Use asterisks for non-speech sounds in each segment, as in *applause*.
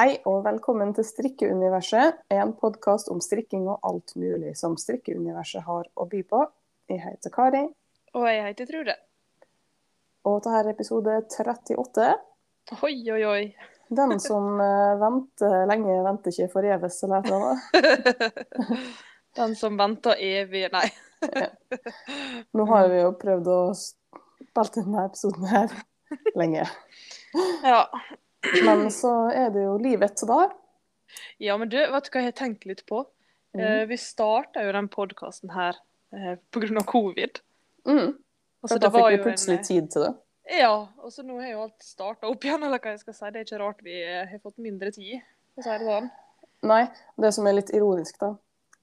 Hei og velkommen til Strikkeuniverset, en podkast om strikking og alt mulig som strikkeuniverset har å by på. Jeg heter Kari, Og jeg heter Trude. og dette er episode 38. Oi, oi, oi. Den som eh, venter lenge, venter ikke forgjeves, eller et eller annet. *laughs* Den som venter evig Nei. Nå har vi jo prøvd å spille denne episoden her lenge. Ja. Men så er det jo livet etter det. ja, men du, vet du hva jeg har tenkt litt på? Mm. vi starta jo den podkasten her eh, pga. covid. Mm. Altså, da fikk vi plutselig tid til det. Ja, og så nå har jo alt starta opp igjen, eller hva jeg skal si. Det er ikke rart vi eh, har fått mindre tid, for å si det sånn. Nei, det som er litt ironisk, da,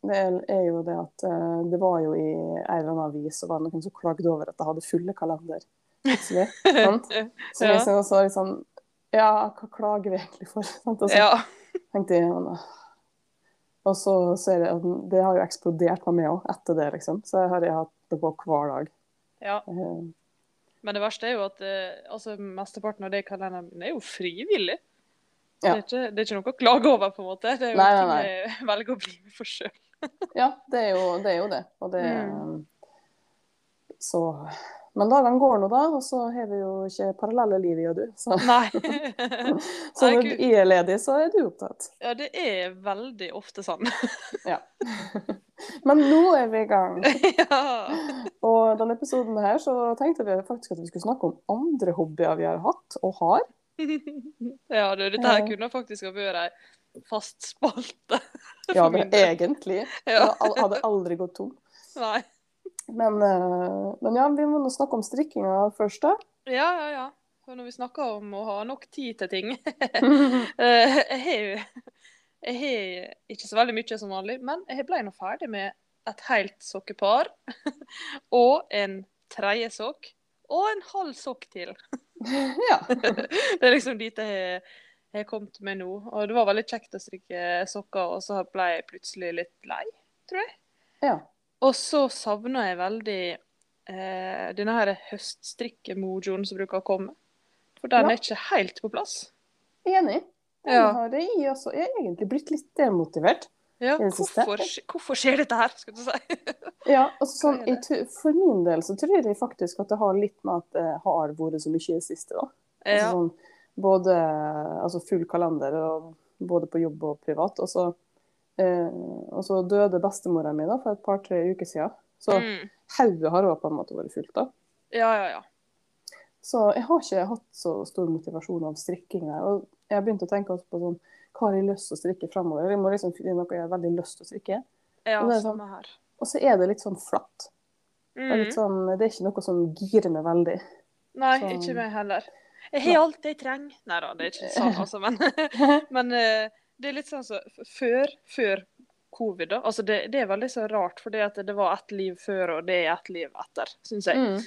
det er, jo det at eh, det var jo i en eller annen avis og var noen som klagde over at de hadde fulle kalender. Plutselig. *laughs* sant? Så Ja. jeg så også liksom Ja, hva klager vi egentlig for? Sant? Og så Ja. tenkte jeg men. Og så ser jeg at det har jo eksplodert med meg òg etter det, liksom. Så jeg har jeg hatt det på hver dag. ja. Eh, Men det verste er jo at eh, altså, mesteparten av det kalenderen min er jo frivillig. Ja. Det, er ikke, det er ikke noe å klage over, på en måte. Det er jo Nei, nei, ting nei. jeg *laughs* velger å bli med for sjøl. Ja, det er jo det. Er jo det. Og det Mm. Så Men dagene går nå, da. Og så har vi jo ikke parallelle liv, jeg og du. Så, *laughs* så når du er ledig, så er du opptatt. Ja, det er veldig ofte sånn. Ja. *laughs* Men nå er vi i gang. *laughs* ja. Og denne episoden her så tenkte vi faktisk at vi skulle snakke om andre hobbyer vi har hatt og har. ja, du, dette her kunne faktisk ha vært ei fast spalte. Ja, det del. egentlig. Ja. Jeg hadde aldri gått tom. Nei. Men, eh, men ja, vi må nå snakke om strikkinga først, da. Ja, ja, ja. For når vi snakker om å ha nok tid til ting *laughs* *laughs* Eh, Jeg har jo Jeg har ikke så veldig mye som vanlig, men jeg ble nå ferdig med et helt sokkepar. *laughs* Og en tredje sokk. Og en halv sokk til. ja. Det er liksom dit jeg har- jeg har kommet med nå. Og det var veldig kjekt å strikke sokker, og så ble jeg plutselig litt lei, tror jeg. ja. Og så savner jeg veldig eh, denne her høststrikkemojoen som bruker å komme. For den Ja. er ikke helt på plass. Enig. Den Ja. har jeg også jeg er egentlig blitt litt demotivert. Ja, hvorfor, hvorfor skjer dette her, skal du si? *laughs* Ja, altså jeg, For min del så tror jeg faktisk at det har litt med at det har vært så mye i det siste. da. Altså Ja. sånn, både altså full kalender, og både på jobb og privat. Og så, og så døde bestemora mi da, for et par-tre uker siden. Så Mm. hodet har òg på en måte vært fullt. da. ja, ja, ja. Så jeg har ikke hatt så stor motivasjon av strikking. der, Og jeg har begynt å tenke også på sånn, hva har jeg lyst til å strikke fremover. Jeg må liksom finne noe jeg har veldig lyst til å strikke. Ja, Og det sånn- her. Og så er det litt sånn flatt. Det er, Mm. sånn, det er ikke noe som girer meg veldig. Nei, så... ikke meg heller. Jeg har alt jeg trenger. Nei da, det er ikke sånn, *laughs* altså, men, *laughs* men eh, det er litt sånn så før, før covid, da. Altså, det, det er veldig så rart, for det, det var ett liv før, og det er ett liv etter, syns jeg. Mm.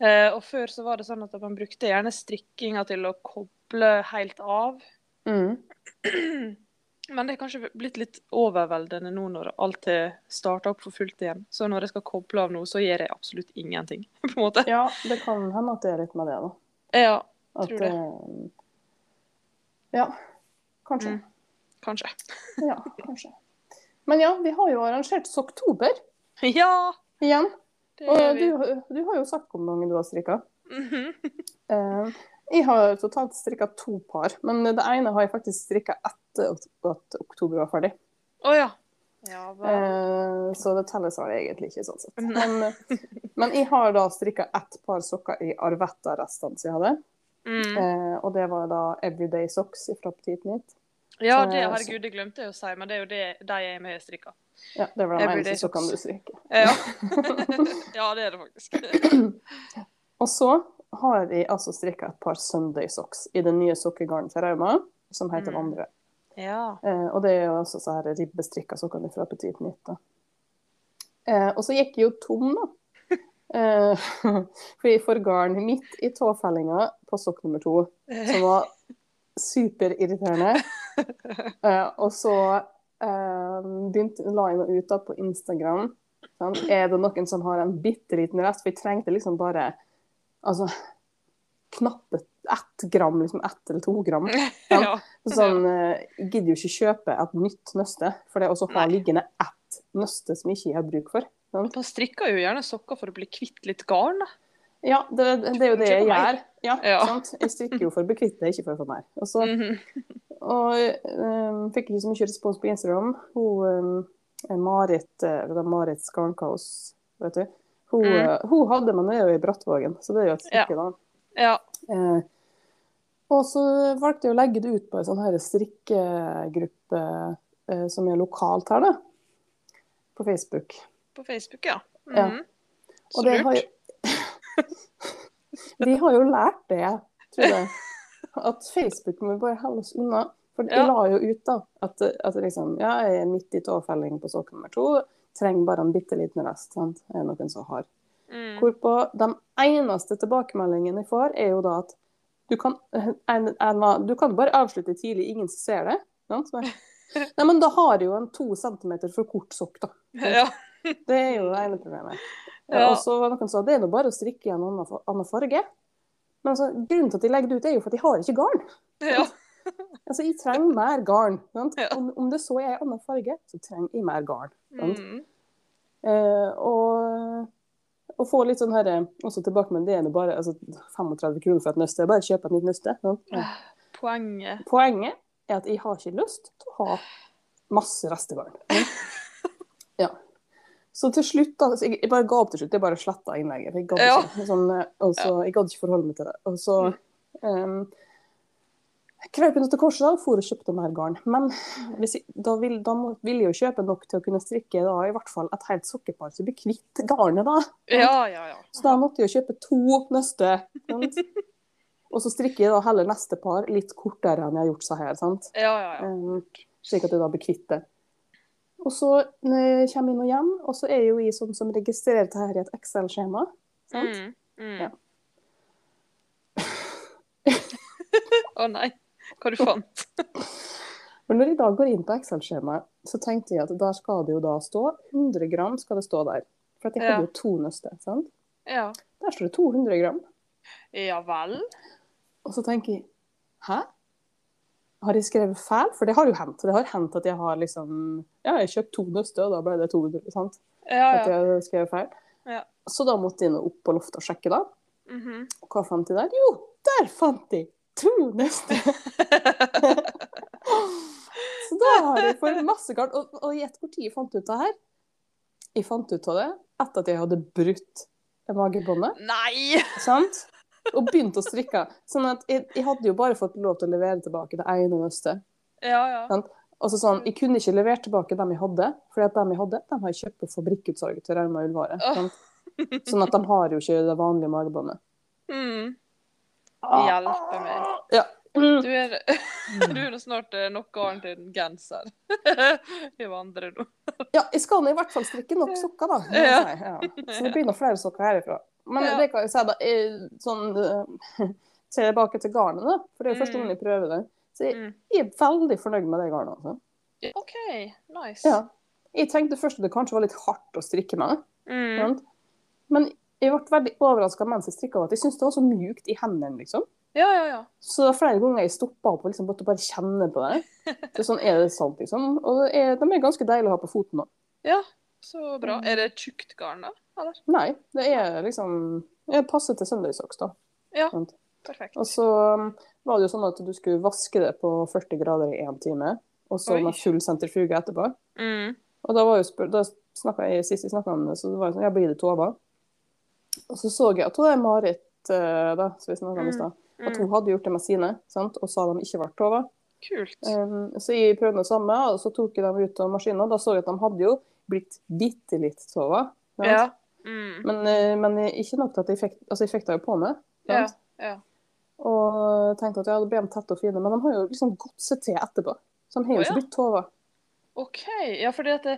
Eh, og før så var det sånn at man brukte gjerne strikkinga til å koble helt av. Mm. *clears throat* Men det er kanskje blitt litt overveldende nå når alt har starta opp for fullt igjen. Så når jeg skal koble av nå, så gjør jeg absolutt ingenting, *laughs* på en måte. Ja, det kan hende at det er litt med det, da. Ja, At, Tror det. eh, Ja, kanskje. Mm. Kanskje. Ja, kanskje. Men ja, vi har jo arrangert Sokktober Ja! igjen. Og du, du har jo sagt hvor mange du har strikka. Mm -hmm. *laughs* uh, jeg har totalt strikka to par, men det ene har jeg faktisk strikka etter at oktober var ferdig. Oh, ja. Ja. Eh, så det telles vel egentlig ikke sånn sett. Men, men jeg har da strikka ett par sokker i Arvetta-restene som jeg hadde. Mm. Uh, og det var da Everyday Socks fra Petit Nytt. Ja, det, herregud, det glemte jeg å si, men det er jo det de er med strikka. Ja, det var de Everyday eneste sokkene du Socks. *laughs* Ja. *laughs* ja, det er det faktisk. *clears throat* Og så har jeg altså strikka et par Sunday Socks i det nye sokkegarnet til Rauma, som heter Mm. Vandre. Ja. Eh, og det er jo også så her ribbestrikka sokkene fra Petit Nytt. Eh, og så gikk jeg jo tom, da. *laughs* Eh, for jeg får garn midt i tåfellinga på sokk nummer to, som var superirriterende. *laughs* Eh, og så eh, begynte, la jeg noe ut da på Instagram. Sånn. Er det noen som har en bitte liten rest? For jeg trengte liksom bare altså, knappe ett gram, liksom ett eller to gram. *laughs* Ja. Sånn, eh, Jeg gidder jo ikke kjøpe et nytt nøste, for det å ha liggende ett nøste som jeg ikke har bruk for. men Man strikker jo gjerne sokker for å bli kvitt litt garn. da. Ja, det, det er jo det jeg gjør. Ja, Ja. Sant? Jeg strikker jo for å bli kvitt det, ikke for å få mer. Og, så, Mhm. Og um, fikk ikke så mye respons på Instagram. Hun um, Marit, uh, Marit Skarnkaos, vet du. Hun, Mm. uh, hun hadde man er jo i Brattvågen, så det er jo et stykke, da. Ja. Uh, og så valgte jeg å legge det ut på en sånn her strikkegruppe eh, som er lokalt her, da. På Facebook. På Facebook, ja. Ja. Mhm. Og Så det har jo *laughs* Vi har jo lært det, tror jeg. *laughs* At Facebook må vi bare holde oss unna. For de Ja. la jo ut da, at, at liksom, ja, jeg er midt i tåfelling på sokk nummer to. Trenger bare en bitte liten rest. Sant? Er det noen som har. Mm. Hvorpå de eneste tilbakemeldingene jeg får, er jo da at du kan, en, en, du kan bare avslutte tidlig, ingen som ser det. Sant? *laughs* Nei, men da har jeg jo en to centimeter for kort sokk, da. Ja. Det er jo det ene problemet. Ja. Og så var det noen som sa det er nå bare å strikke i en annen farge. Men altså, grunnen til at jeg legger det ut, er jo for at jeg har ikke garn. ja. *laughs* Altså, Jeg trenger mer garn. Ja. Om, om det så er en annen farge, så trenger jeg mer garn. Mm. Eh, og, og få litt sånn her, også tilbake med det er bare altså, 35 kroner for et nøste. Bare kjøp et nytt nøste. Ja. Poenget. Poenget er at jeg har ikke lyst til å ha masse restegarn. *laughs* Ja. Så til slutt, da så jeg, bare ga opp til slutt. Jeg bare sletta innlegget. Jeg gadd ikke, sånn, eh, så, jeg gadd ikke forholde meg til det. Og så um, krøp jeg til korset da, og for og kjøpte mer garn. Men jeg, da, vil, da må, vil jeg jo kjøpe nok til å kunne strikke da, i hvert fall et helt sokkepar, så jeg blir kvitt garnet da. Ja, ja, ja. Så da måtte jeg jo kjøpe to nøster. *laughs* Og så strikker jeg da heller neste par litt kortere enn jeg har gjort så her. sant? Ja, ja, ja. Um, slik at jeg da blir kvitt det. Og så kommer jeg inn og hjem, og så er jeg jo i sånn som registrerer dette her i et Excel-skjema. sant? Mm. Mm. Ja. *laughs* Å nei. Hva du fant *laughs* Men når jeg da går inn på Excel-skjemaet, så tenkte jeg at der skal det jo da stå 100 gram skal det stå der. For at jeg hadde jo to nøster. sant? Ja. Der står det 200 gram. Ja vel? Og så tenker jeg Hæ? Har jeg skrevet feil? For det har jo hendt. Det har hendt at jeg har liksom Ja, jeg kjøpte to nøster, og da ble det 200. sant? Ja, ja. At jeg har skrevet feil. Ja. Så da måtte jeg nå opp på loftet og sjekke, da. Mhm. Og hva fant jeg der? Jo, der fant jeg to nøster! *laughs* så da har jeg fått masse kart. Og, og gjett hvor tid jeg fant ut det her? Jeg fant ut av det etter at jeg hadde brutt magebåndet. Nei! sant? Og begynt å strikke. Sånn at jeg, jeg hadde jo bare fått lov til å levere tilbake det ene nøstet. Ja, ja. Sånn? Altså sånn, Jeg kunne ikke levert tilbake dem jeg hadde, for dem jeg hadde, dem har jeg kjøpt på fabrikkutsalget til Rauma Ullvare. Sant? Sånn at de har jo ikke det vanlige magebåndet. Mm. Ah. Hjelpe meg. Ja. Du er, *laughs* du er snart eh, nok garn til en genser. *laughs* I vandrer nå. Ja, jeg skal nå i hvert fall strikke nok sokker, da. Ja. si. Ja. Så det blir noen flere sokker herifra. Men Ja. det kan jeg si, da. Jeg, sånn eh, *laughs* Tilbake til garnet, da. For det er første Mm. gang jeg prøver det. Så jeg, Mm. jeg er veldig fornøyd med det garnet. altså. OK, nice. Ja. Jeg tenkte først at det kanskje var litt hardt å strikke med. Mm. Men jeg ble veldig overraska mens jeg strikka at jeg syntes det var så mjukt i hendene. liksom. Ja, ja, ja. Så flere ganger jeg stoppa opp og liksom bare, bare kjenne på det. *laughs* Så sånn er det sant, liksom. Og det er, de er ganske deilige å ha på foten òg. Ja, så bra. Er det tjukt garn, da? Eller? Nei, det er liksom Det passer til søndagsaks, da. Ja, Sant. perfekt. Og så um, var det jo sånn at du skulle vaske det på 40 grader i én time, og så Oi. med full sentrifuge etterpå. Mm. Og da var jo spør da jeg, Sist vi snakka om det, så det var jo sånn Ja, blir det Tova? Og så så jeg at hun er Marit, eh, da, som vi snakka om i stad, at Mm. hun hadde gjort det med sine, sant? og sa de ikke ble Tova. Kult. Um, så jeg prøvde det samme, og så tok jeg dem ut av maskinen. Da så jeg at de hadde jo blitt bitte litt sant? Ja. Mm. Men, eh, men ikke nok til at jeg fikk, altså jeg fikk det jo på meg. Ja. ja. Og tenkte at ja, det ble de tette og fine, men de har jo liksom godset til etterpå. Så de har jo ikke blitt tårer. OK. Ja, for det, det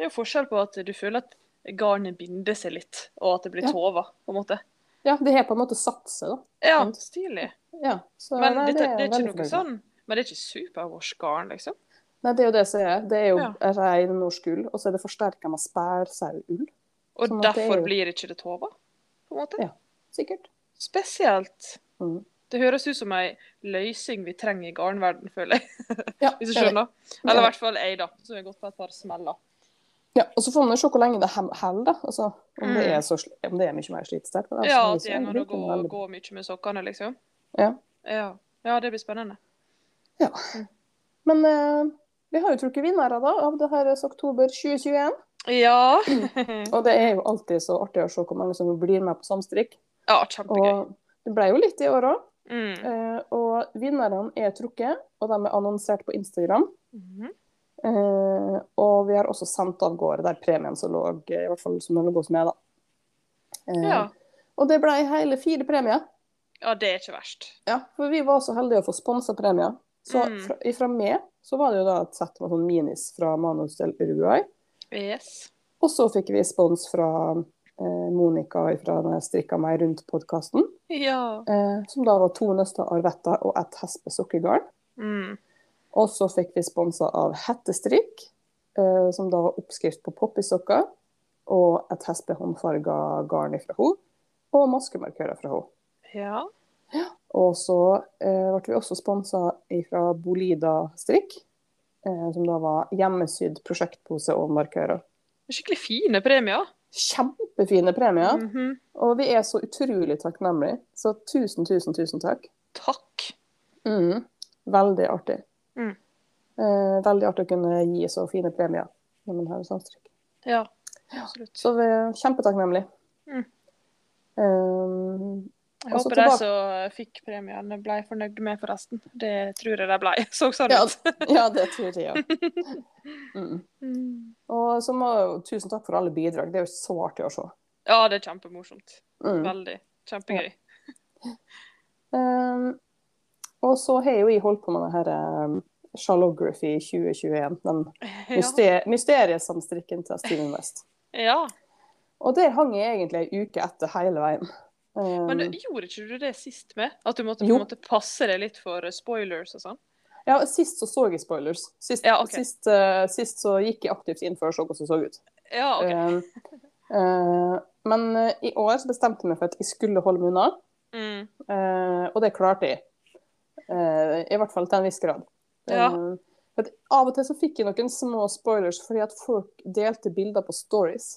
er jo forskjell på at du føler at garnet binder seg litt, og at det blir Ja. tova, på en måte. Ja, det har på en måte satt seg, da. Ja, stilig. Ja, så, Men nei, det, det er jeg ikke noe sånn Men det er ikke superwash-garn, liksom? Nei, det er jo det som er. Det er jo Ja. ren norsk ull, og så er det forsterka med spælsauull. Og Sånn derfor det er blir ikke det tova? På en måte? Ja. Sikkert. Spesielt. Mm. Det høres ut som ei løysing vi trenger i garnverden, føler jeg. *laughs* Ja, Hvis du skjønner. Eller i hvert fall ei, da. Som har gått på et par smeller. Ja, og så får man jo se hvor lenge det holder, da. Altså, om, det Mm. er så, om det er mye mer slitesterkt. Altså, Ja, at det går an å virker gå, veldig- mye med sokkene, liksom. Ja. Ja. ja, det blir spennende. Ja. Men uh, vi har jo trukket vinnere da, av det her oktober 2021. Ja. *clears throat* Og det er jo alltid så artig å se hvor mange som blir med på samstrikk. ja, kjempegøy. Og det ble jo litt i år òg. Mm. Eh, og vinnerne er trukket, og de er annonsert på Instagram. Mhm. Eh, og vi har også sendt av gårde der premien som lå, i hvert fall som lå hos meg, da. Eh, Ja. Og det ble hele fire premier. ja, det er ikke verst. Ja, for vi var så heldige å få sponsa premier. Så Mm. fra, ifra meg så var det jo da et sett med sånn minis fra Manus del Uruguay. Yes. Og så fikk vi spons fra eh, Monica fra når jeg strikka meg rundt podkasten. Ja. Eh, som da var to nøster arvetter og ett hespe sukkergarn. Mm. Og så fikk vi sponsa av hettestrikk, eh, som da var oppskrift på poppysokker. Og et hespe håndfarga garn fra henne. Og maskemarkører fra henne. Ja. Og så eh, ble vi også sponsa fra Bolida strikk, som da var hjemmesydd prosjektpose og markører. Skikkelig fine premier. Kjempefine premier, Mhm. og vi er så utrolig takknemlige. Så tusen, tusen, tusen takk. Takk. Mm. Veldig artig. Mm. Eh, veldig artig å kunne gi så fine premier når man har samstrykk. Ja, absolutt. Så vi er kjempetakknemlige. Mm. Um, Jeg håper de som fikk premien, ble fornøyd med forresten. Det tror jeg de ble. *laughs* Så sånn ja, ut. *laughs* ja, det tror jeg, ja. *laughs* Mm. Mm. Og så må tusen takk for alle bidrag. Det er jo så artig å se. Ja, det er kjempemorsomt. Mm. Veldig. Kjempegøy. Um, og så har jo jeg holdt på med det her um, Charlography 2021. Den Ja. myster mysteriesamstrikken til Steven West. ja. Og der hang jeg egentlig ei uke etter hele veien. Men gjorde ikke du det sist med? At du måtte på en måte passe deg litt for spoilers og sånn? ja, sist så så jeg spoilers. Sist, Ja, okay. sist, uh, sist så gikk jeg aktivt inn for å se hvordan det så ut. Ja, okay. uh, uh, men i år så bestemte jeg meg for at jeg skulle holde meg unna, Mm. og det klarte jeg. I hvert fall til en viss grad. Ja. Av og til så fikk jeg noen små spoilers fordi at folk delte bilder på stories.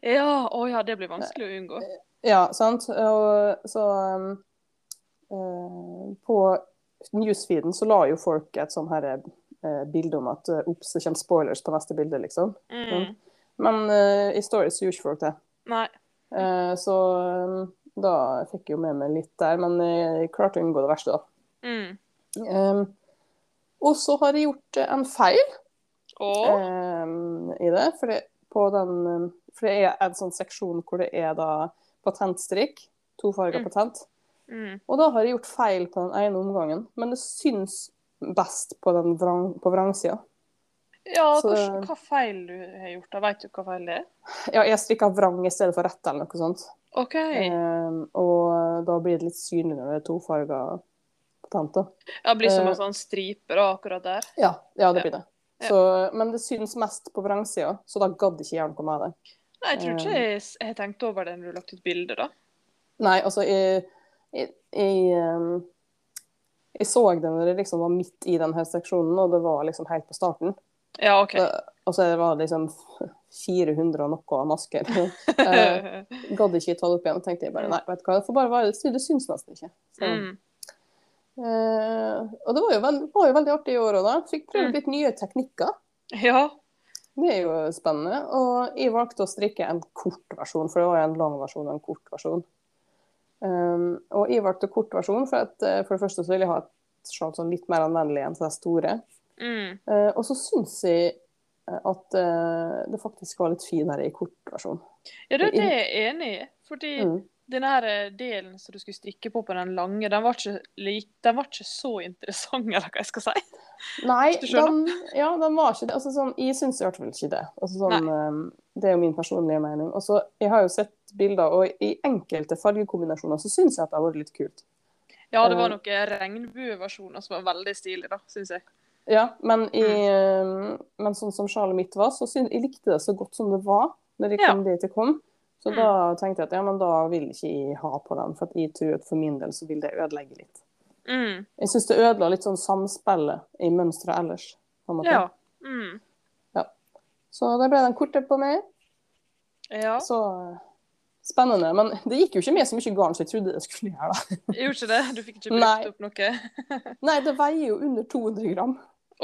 Ja, å ja, det blir vanskelig å unngå. Ja, sant? Og, så um, uh, På newsfeeden så la jo folk et sånn her uh, bilde om at uh, ops, det kommer spoilers på neste bilde, liksom. Mm. Men uh, i stories gjorde ikke folk det. Nei. Så um, da fikk jeg jo med meg litt der, men jeg klarte å unngå det verste, da. Mm. Um, og så har jeg gjort en feil um, i det. For det, på den, for det er en sånn seksjon hvor det er da patentstrikk. Tofarga Mm. patent. mm. Og da har jeg gjort feil på den ene omgangen, men det syns best på, den vrang, på vrangsida. Ja, Så- hva, hva feil du har gjort? da? Vet du hva feil det er? Ja, jeg strikka vrang i stedet for rett eller noe sånt. OK. Um, og da blir det litt synlig når det er tofarga patent. da. Ja, det blir som eh, en sånn stripe da, akkurat der. Ja, ja det blir det. Så, men det syns mest på vrangsida, så da gadd ikke gjøre noe med det. Jeg tror ikke Eh. jeg, har tenkt over det når du har lagt ut bilde, da. Nei, altså, jeg, jeg, jeg, jeg så det når jeg liksom var midt i denne seksjonen, og det var liksom helt på starten. Ja, OK. Og så var det liksom *laughs* 400 og noe masker. Jeg *laughs* Gadd ikke ta det opp igjen. tenkte jeg bare nei, vet du hva, det får bare være det. Det syns nesten ikke. Så, mm. Uh, og det var jo, veld, var jo veldig artig i år òg, da. Fikk prøvd Mm. litt nye teknikker. Ja. Det er jo spennende. Og jeg valgte å strikke en kort versjon, for det var en lang versjon og en kort versjon. Um, og jeg valgte kort versjon, for, at, eh, for det første så vil jeg ha et sjal sånn litt mer anvendelig enn de store. Mm. Uh, og så syns jeg eh, at uh, det faktisk var litt finere i kort versjon. Ja, det er jeg enig i. Fordi Mm. Her eh, delen som du skulle strikke på på den lange, den var ikke, den var ikke så interessant, *laughs* eller hva jeg skal si. Nei, den, ja, den var ikke det. Altså, sånn, jeg syns i hvert fall ikke det. Altså, sånn, um, det er jo min personlige mening. Også, jeg har jo sett bilder, og i enkelte fargekombinasjoner så syns jeg at det har vært litt kult. Ja, det var Eh. noen regnbueversjoner som var veldig stilige, da, syns jeg. Ja, men, i, Mm. men sånn som sjalet mitt var, så syns jeg likte det så godt som det var når jeg Ja. kom dit jeg kom. Så da tenkte jeg at ja, men da vil ikke jeg ha på den, for jeg tror at for min del så vil det ødelegge litt. Mm. Jeg syns det ødela litt sånn samspillet i mønsteret ellers. på en måte. Ja. Mm. Så det ble den korte på meg. Ja. Så eh, spennende. Men det gikk jo ikke med så mye garn som jeg trodde det skulle gjøre. da. *laughs* Gjorde ikke det? Du fikk ikke brukt opp noe? *laughs* Nei, det veier jo under 200 gram.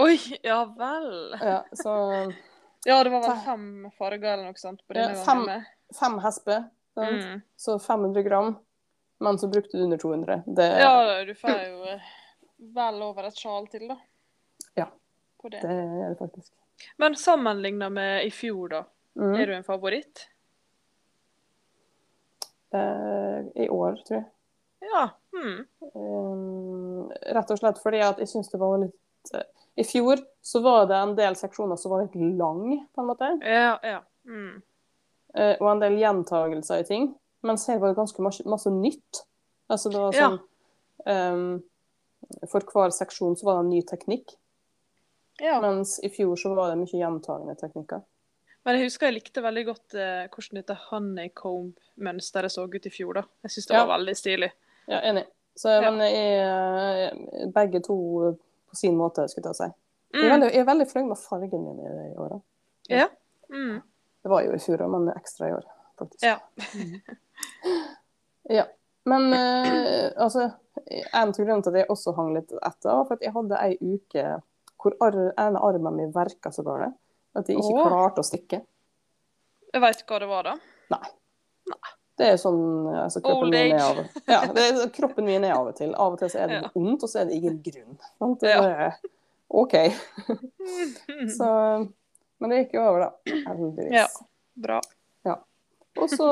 Oi, ja vel. Ja, så Ja, det var vel fem farger eller noe sånt på Ja, denne fem. gangen. Fem hesper. Mm. så 500 gram. Men så brukte du under 200. Det, Ja, du får jo eh, vel over et sjal til, da. Ja. På det. det gjør det faktisk. Men sammenligna med i fjor, da. Mm. Er du en favoritt? Eh, I år, tror jeg. Ja. Mm. Eh, rett og slett fordi at jeg syns det var litt eh, I fjor så var det en del seksjoner som var litt lang, på en måte. Ja, ja. Mm. Eh, og en del gjentagelser i ting. Mens her var det ganske masse, masse nytt. Altså det var Ja. sånn ehm, For hver seksjon så var det en ny teknikk. ja. Mens i fjor så var det mye gjentagende teknikker. Men jeg husker jeg likte veldig godt eh, hvordan dette honeycomb-mønsteret så ut i fjor. da. Jeg syns det Ja. var veldig stilig. Ja, enig. Så, Ja. Men jeg, eh, begge to på sin måte, skulle jeg si. Jeg er Mm. veldig, jeg er veldig fornøyd med fargen min i, i år. da. Ja. Mm. Det var jo i fjor òg, men ekstra i år, faktisk. Ja. *laughs* Ja. Men eh, altså, en av grunnene til at jeg også hang litt etter, var for at jeg hadde ei uke hvor ar ene armen min verka så galt at jeg ikke Åh. klarte å stikke. Jeg veit hva det var, da. Nei. Det er sånn altså, kroppen, Old min er av, ja, det er, kroppen min er av og til. Av og til så er det Ja. vondt, og så er det ingen grunn. Sant? Det Ja. er OK. *laughs* Så, men det gikk jo over, da. Heldigvis. Ja. Bra. Og så,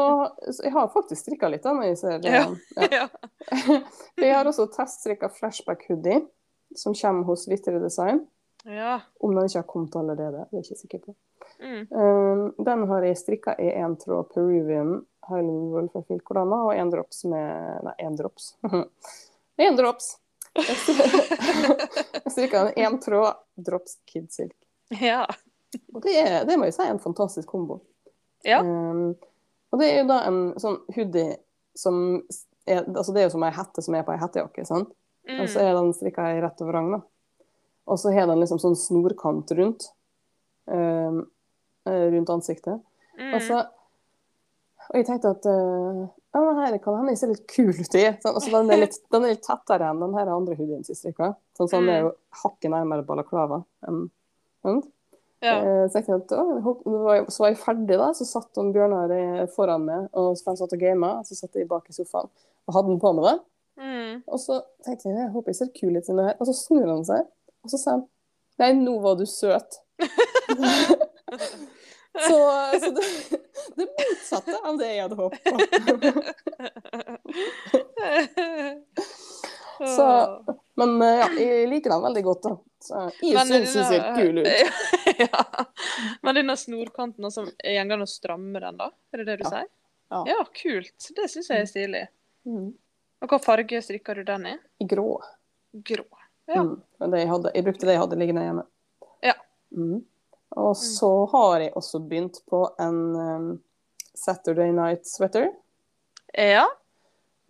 så Jeg har faktisk strikka litt, da. Når jeg ser det. Ja. Ja. *laughs* Ja. *laughs* Jeg har også teststrikka flashback hoodie, som kommer hos Vittere Design. ja. Om den ikke har kommet allerede, det er jeg ikke sikker på. Mm. Um, den har jeg strikka i én tråd Peruvian Highland Wool fra Filcolana og én drops med Nei, én drops. *laughs* Én drops! Jeg strikka en én tråd drops Kid Silk. ja. Og det, er, det må jeg si er en fantastisk kombo. Ja. Um, og det er jo da en sånn hoodie som er, altså Det er jo som ei hette som er på ei hettejakke. sant? Og så Mm. er den strikka i rett over rang, da. Og så har den liksom sånn snorkant rundt. um, eh, rundt ansiktet. Mm. Og, så, og jeg tenkte at uh, ja, den her kan hende jeg ser litt kul ut i. Sånn, altså, den, er litt, *laughs* den er litt tettere enn den her andre hoodien som jeg strikka. Sånn, så den er jo hakket nærmere balaklava. enn sant? Ja. Eh, Så jeg tenkte, så var jeg- ferdig, da. Så satt hun Bjørnar eh, foran meg, og så han satt og gama. Så satt jeg bak i sofaen og hadde den på med det. Mm. Og så tenkte jeg jeg håper jeg ser kul ut inni her. Og så snur han seg, og så sa han Nei, nå var du søt. *laughs* så så det, det motsatte av det jeg hadde håpet på. *laughs* Så, men eh, ja, jeg liker den veldig godt, da. Så jeg syns den ser kul ut. *laughs* ja. Men denne snorkanten, altså, går den å stramme den, da? Er det det du Ja. sier? Ja. Ja, kult. Det syns jeg er stilig. Mm. Og hva farge strikker du den i? I grå. Grå. Ja. Mm. Det jeg, hadde, jeg brukte det jeg hadde liggende hjemme. Ja. Mm. Og så har jeg også begynt på en um, Saturday Night Sweater Ja.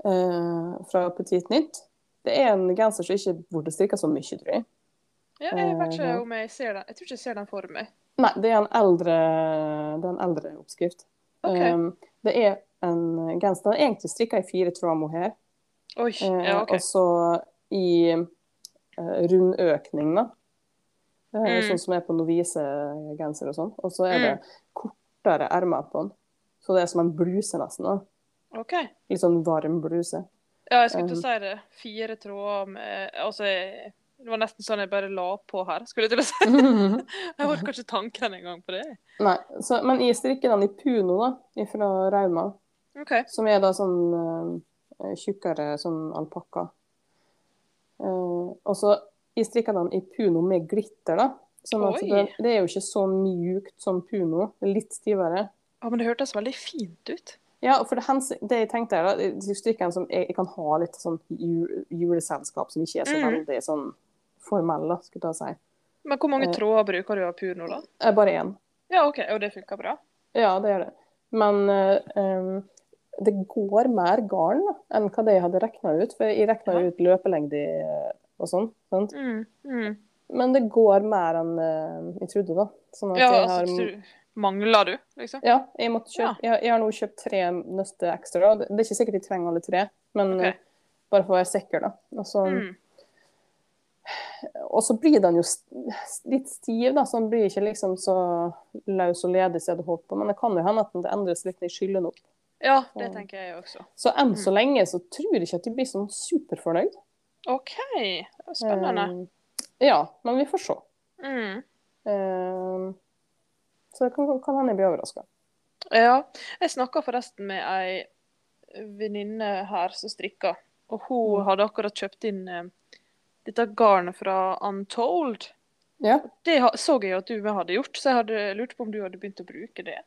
Uh, fra Petit Nytt. Det er en genser som ikke burde strikka så mye, tror jeg. Ja jeg vet ikke Eh, om jeg ser den. Jeg tror ikke jeg ser den for meg. Nei, det er en eldre, det er en eldre oppskrift. Okay. Um, det er en genser Den er egentlig strikka i fire tråder mohair, Oi. eh, Ja, OK. og så i eh, rundøkning, da. Det er Mm. Sånn som er på novisegenser og sånn. Og så er det Mm. kortere ermer på den. Så det er som en bluse, nesten. da. OK. Litt sånn varm bluse. Ja, jeg skulle til å Um. si det. Fire tråder med Altså, det var nesten sånn jeg bare la på her, skulle jeg til å si. *laughs* Jeg har kanskje tanken engang på det. Nei, så, men jeg strikker den i puno, da, fra Rauma. OK. Som er da sånn uh, tjukkere sånn alpakka. Uh, og så jeg strikker den i puno med glitter, da. Sånn at det, det er jo ikke så mjukt som puno. Litt stivere. Ja, men det hørtes veldig fint ut. Ja, for det, det jeg tenkte er da, jeg strikker en som jeg, jeg kan ha litt sånn ju- juleselskap som ikke er så Mm. veldig sånn formell, da, skulle jeg si. Men hvor mange Eh. tråder bruker du av pur nå, da? Eh, Bare én. Ja, OK. Og det funker bra? Ja, det gjør det. Men eh, det går mer garn enn hva det jeg hadde regna ut. For jeg regna Ja. ut løpelengde og sånn. sant? Mm, mm. Men det går mer enn jeg trodde, da. Sånn Ja, altså, har du, mangler du, liksom? Ja, jeg kjøpe jeg, jeg har nå kjøpt tre nøster ekstra. Det, er ikke sikkert jeg trenger alle tre, men okay. bare for å være sikker, da. Og så, Mm. Og så blir den jo litt stiv, da, så den blir ikke liksom så løs og ledig som jeg hadde håpet på. Men det kan jo hende at den endres litt i skylden opp. Ja, det tenker jeg også. Så enn så Mm. lenge så tror jeg ikke at de blir sånn superfornøyd. OK, spennende. Eh, ja, men vi får se. Mm. Eh, så det kan, kan hende jeg blir overraska. Ja, jeg snakka forresten med ei venninne her som strikker, og hun Mm. hadde akkurat kjøpt inn eh, dette garnet fra Untold. Ja. Det så jeg jo at du hadde gjort, så jeg hadde lurt på om du hadde begynt å bruke det.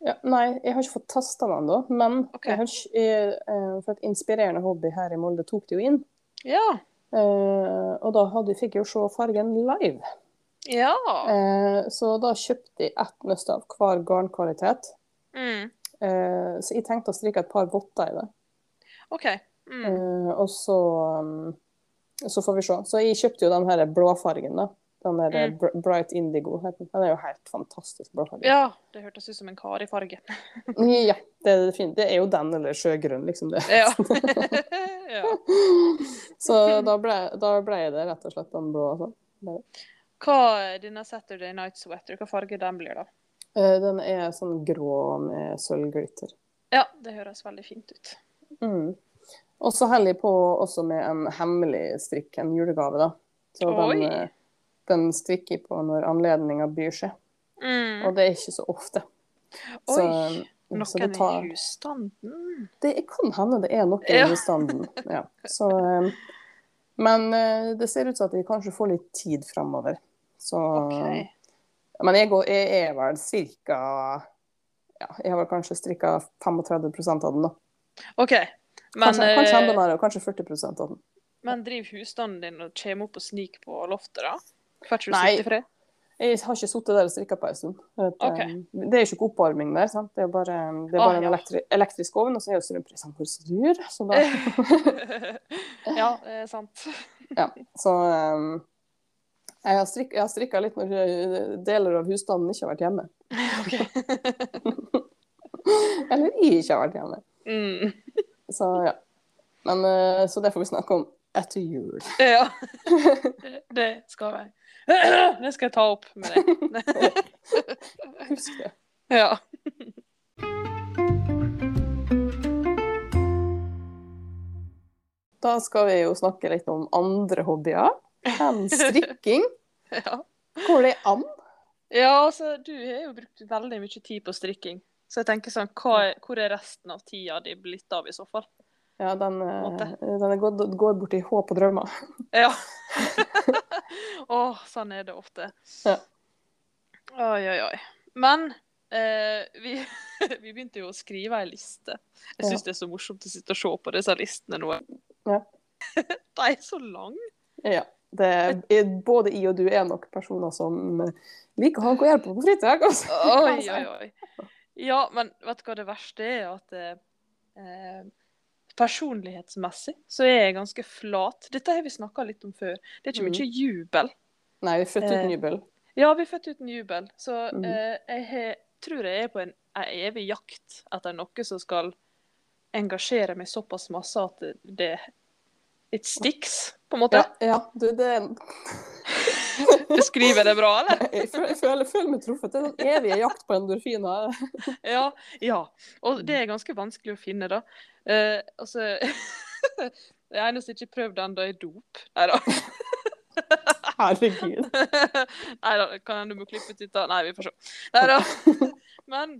Ja, nei, jeg har ikke fått testa den ennå, men okay. jeg har, ikke- jeg, eh, for et inspirerende hobby her i Molde tok det jo inn. Ja. Eh, og da hadde, fikk jeg jo se fargen live. Ja. Eh, så da kjøpte jeg ett nøst av hver garnkvalitet. Mm. Eh, så jeg tenkte å strikke et par votter i det. OK. Mm. Eh, og så, um, så får vi se. Så jeg kjøpte jo den her blåfargen, da. Den der Mm. Bright Indigo. heter Den Den er jo helt fantastisk blåfarge. Ja, det hørtes ut som en karifarge. Ja, det er fint. Det er jo den eller sjøgrønn, liksom. det. Ja. *laughs* *laughs* ja. Så da ble, da ble det rett og slett den blå. Altså. Hva denne Saturday Night Sweater, hva farge den blir da? Eh, Den er sånn grå med sølvglitter. Ja, det høres veldig fint ut. Mm. Og så holder jeg på også med en hemmelig strikk, en julegave, da. Så den, eh, den strikker jeg på når anledninga byr seg. Mm. Og det er ikke så ofte. Oi, så Noen det tar- i husstanden? Det kan hende det er noen Ja. i husstanden. Ja. Så, eh, men eh, det ser ut som at jeg kanskje får litt tid framover. Så OK. Men jeg, går, jeg er vel ca. Ja, jeg har vel kanskje strikka 35% av den, da. OK. Men, Kanskje, kanskje eh, enda mer, kanskje 40% av den. men driver husstanden din og kommer opp og sniker på loftet, da? Får ikke du sitte fred? Jeg har ikke sittet der og strikka på en stund. Eh, Det er jo ikke oppvarming der. sant? Det er bare, det er Ah, ja. en elektri elektrisk ovn, og så er jo strømprisen for dyr. Så, da, *laughs* ja, det er sant. *laughs* ja. så um, jeg har strik- jeg har strikka litt når eh, deler av husstanden ikke har vært hjemme. *laughs* OK. Eller jeg ikke har vært hjemme. Mm. Så ja. Men, eh, så det får vi snakke om etter jul. *laughs* Ja. Det, det skal jeg. *clears throat* Det skal jeg ta opp med deg. *laughs* Husk det. Ja. Da skal vi jo snakke litt om andre hobbyer enn *laughs* strikking. ja. Går det an? Ja, altså, du har jo brukt veldig mye tid på strikking. Så jeg tenker sånn, er, hvor er resten av tida di blitt av i så fall? Ja, den, eh, den gått, går bort i håp og drømmer. *laughs* Ja. *laughs* Å, sånn er det ofte. Ja. Oi, oi, oi. Men eh, vi, *laughs* vi begynte jo å skrive ei liste. Jeg Ja. det er så morsomt å sitte og se på disse listene nå. Ja. De er så lange. Ja. Det er, både jeg og du er nok personer som eh, liker å ha å gjøre på fritida. Oi, oi, oi. Ja, men vet du hva det verste er? At eh, eh, personlighetsmessig så er jeg ganske flat. Dette har vi snakka litt om før. Det er ikke Mm. mye jubel. Nei, vi er født uten Eh, jubel. Ja, vi er født uten jubel. Så mm. eh, jeg har, tror jeg er på en, evig jakt etter noe som skal engasjere meg såpass masse at det It sticks, på en måte. Ja, ja du, det Beskriver *laughs* det bra, eller? *laughs* Jeg føler, jeg føler, jeg føler meg truffet. Det er den evige jakt på endorfiner. *laughs* Ja, ja. Og det er ganske vanskelig å finne, da. Uh, altså Det eneste jeg ikke prøvd ennå, er dop. Nei da. Herregud. Nei da, kan hende du må klippe ut dette. Nei, vi får se. Nei da. Men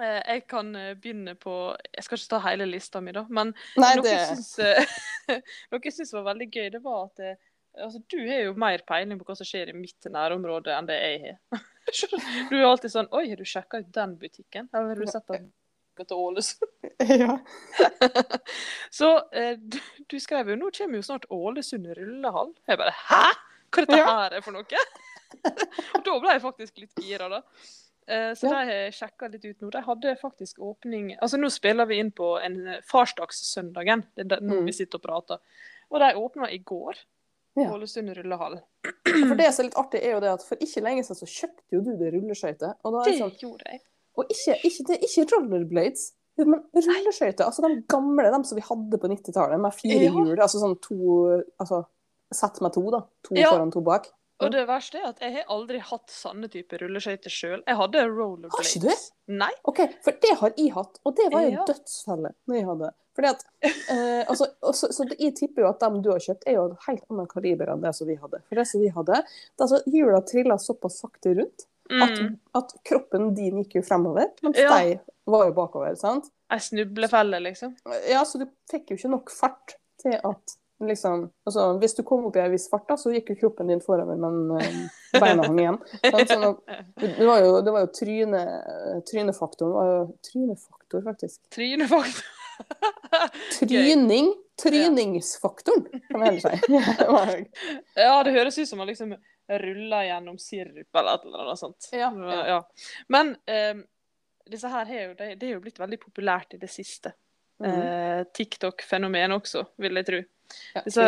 eh, jeg kan begynne på Jeg skal ikke ta hele lista mi, da. Men Nei, noe det jeg syns eh, noe jeg syns var veldig gøy, det var at eh, altså, du har jo mer peiling på hva som skjer i mitt nærområde enn det jeg har. *laughs* Du er alltid sånn Oi, har du sjekka ut den butikken? Eller har du sett den? til Ålesund? *laughs* Ja. *laughs* Så eh, du, du skrev jo nå kommer jo snart Ålesund rullehall. Jeg bare Hæ?! Hva er dette Ja. her er for noe? Og da ble jeg faktisk litt gira, da. Eh, Så Ja. de har jeg sjekka litt ut nå. De hadde faktisk åpning Altså Nå spiller vi inn på en eh, farsdagssøndagen, det er nå Mm. vi sitter og prater. Og de åpna i går. Ja. Ålesund rullehall. For det som er litt artig, er jo det at for ikke lenge siden så kjøpte jo du det rulleskøytet. Det det sånn, gjorde jeg. og ikke, ikke, det ikke rollerblades, men rulleskøyter. Altså de gamle, de som vi hadde på 90-tallet, med fire Ja. hjul. Altså sånn to Altså sett med to, da. To Ja. foran, to bak. Og det verste er at jeg har aldri hatt sånne typer rulleskøyter sjøl. Jeg hadde rollerblades. Har ikke du? Nei. OK, for det har jeg hatt, og det var jo Ja. dødsfelle når jeg hadde. Fordi at, eh, altså, så, så jeg tipper jo at dem du har kjøpt, er jo en helt annet kaliber enn det som vi hadde. For det som vi hadde, da så hjula trilla såpass sakte rundt at, Mm. at kroppen din gikk jo fremover, mens Ja. de var jo bakover. sant? Ei snublefelle, liksom. Ja, så du fikk jo ikke nok fart til at liksom altså, Hvis du kom opp i en viss fart, da, så gikk jo kroppen din forover, men eh, beina hang igjen. Sant? *laughs* Sånn det var jo, det var jo tryne, trynefaktoren var jo Trynefaktor, faktisk. Trynefaktor. *laughs* Tryning. Tryningsfaktoren, kan vi heller si. Ja, det høres ut som man liksom ruller gjennom sirup eller et eller annet sånt. Ja, ja. Men um, disse her det, det er jo blitt veldig populært i det siste. Mhm. Eh, TikTok-fenomen også, vil jeg tro. Ja, Disse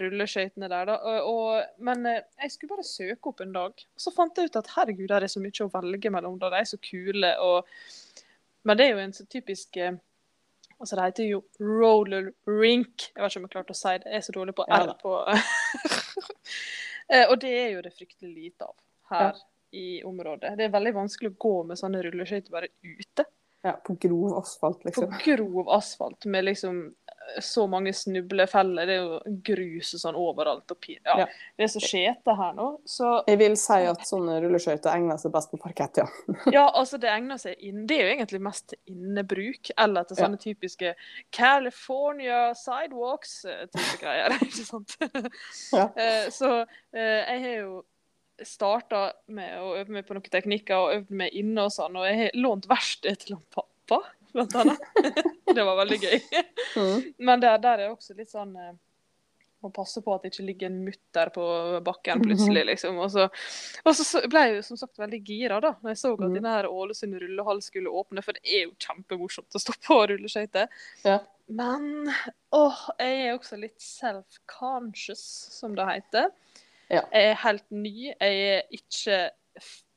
rulleskøytene der, da. Og, og, men eh, jeg skulle bare søke opp en dag, og så fant jeg ut at herregud, der er så mye å velge mellom. da, De er så kule. og Men det er jo en så typisk eh, Altså, det heter jo roller rink. Jeg vet ikke om jeg klarte å si det. Jeg er så dårlig på Ja R på *laughs* Eh, Og det er jo det fryktelig lite av her i området. Det er veldig vanskelig å gå med sånne rulleskøyter bare ute. Ja, på grov asfalt, liksom. På grov asfalt med liksom eh, så mange snublefeller. Det er jo grus og sånn overalt. Og. Ja, Ja. Det er så skjete her nå. Så Jeg vil si at sånne rulleskøyter egner seg best på parkett, ja. *laughs* ja, altså det egner seg inn. Det er jo egentlig mest til innebruk. Eller til Ja. sånne typiske California sidewalks-type greier. *laughs* ikke sant? Ja. Eh, Så eh, jeg har jo starta med å øve meg på noen teknikker og øvd meg inne og sånn. Og jeg har lånt verksted til han pappa, blant annet. *laughs* det var veldig gøy. Mm. Men der, der er også litt sånn eh, Må passe på at det ikke ligger en mutter på bakken plutselig, *laughs* liksom. Og så, og så, så ble jeg jo som sagt veldig gira da når jeg så at mm. denne her Ålesund rullehall skulle åpne, for det er jo kjempemorsomt å stå på rulleskøyter. Ja. Men åh, jeg er også litt self-conscious, som det heter. Ja. Jeg er helt ny. Jeg er ikke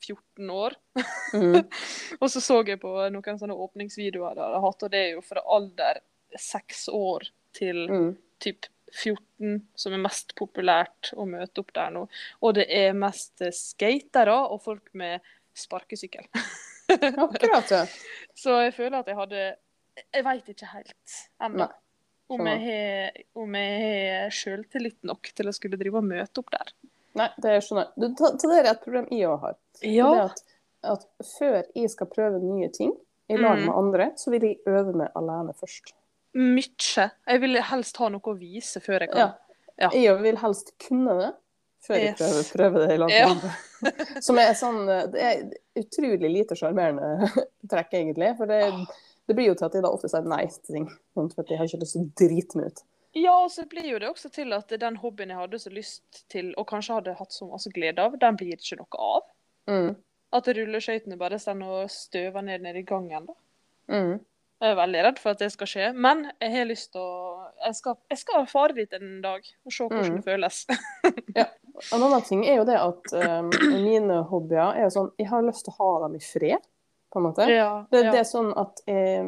14 år. Mm. *laughs* Og så så jeg på noen sånne åpningsvideoer de har hatt, og det er jo fra alder seks år til Mm. typ 14 som er mest populært å møte opp der nå. Og det er mest skatere og folk med sparkesykkel. Akkurat, ja. *laughs* Så jeg føler at jeg hadde Jeg veit ikke helt ennå. Om jeg har, om jeg har sjøltillit nok til å skulle drive og møte opp der. Nei, det skjønner jeg. Det, det er et problem jeg òg har. Ja. Det er at, at før jeg skal prøve nye ting i lag Mm. med andre, så vil jeg øve meg alene først. Mykje. Jeg vil helst ha noe å vise før jeg kan. Ja. Ja. Jeg vil helst kunne det før jeg prøver, prøver det i lag med Ja. andre. *laughs* Som er sånn Det er utrolig lite sjarmerende *laughs* trekk, egentlig. For det, det blir jo til at jeg da ofte sier nei til ting. sånn, For at jeg har ikke lyst til å drite meg ut. Ja, og så blir jo det også til at den hobbyen jeg hadde så lyst til, og kanskje hadde hatt så masse glede av, den blir ikke noe av. Mm. At rulleskøytene bare står og støver ned nede i gangen. da. Mm. Jeg er veldig redd for at det skal skje, men jeg har lyst til å Jeg skal, jeg skal fare dit en dag og se hvordan Mm. det føles. *laughs* En annen ting er jo det at um, mine hobbyer er jo sånn Jeg har lyst til å ha dem i fred, på en måte. Ja, Det, ja. det er sånn at jeg,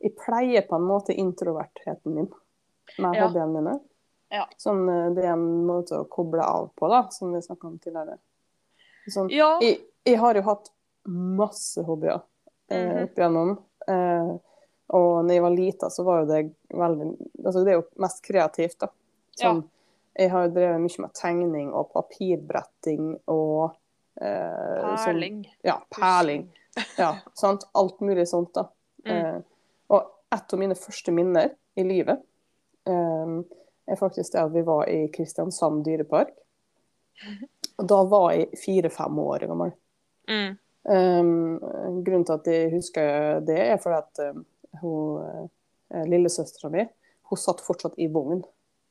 jeg pleier på en måte introvertheten min med Ja. hobbyene mine. Ja. Sånn, eh, det er en måte å koble av på, da, som vi snakka om tidligere. Sånn, ja. jeg, jeg har jo hatt masse hobbyer eh, Mhm. opp igjennom. Eh, og når jeg var lita, så var jo det veldig Altså, det er jo mest kreativt, da. Sånn, Jeg har jo drevet mye med tegning og papirbretting og eh, sånn- ja, perling. Ja, sant? Alt mulig sånt, da. Mm. Eh, og et av mine første minner i livet eh, er faktisk det at vi var i Kristiansand dyrepark. Og da var jeg fire-fem år gammel. Mm. Um, grunnen til at jeg husker det, er fordi at um, hun, uh, lillesøstera mi hun satt fortsatt i vogn.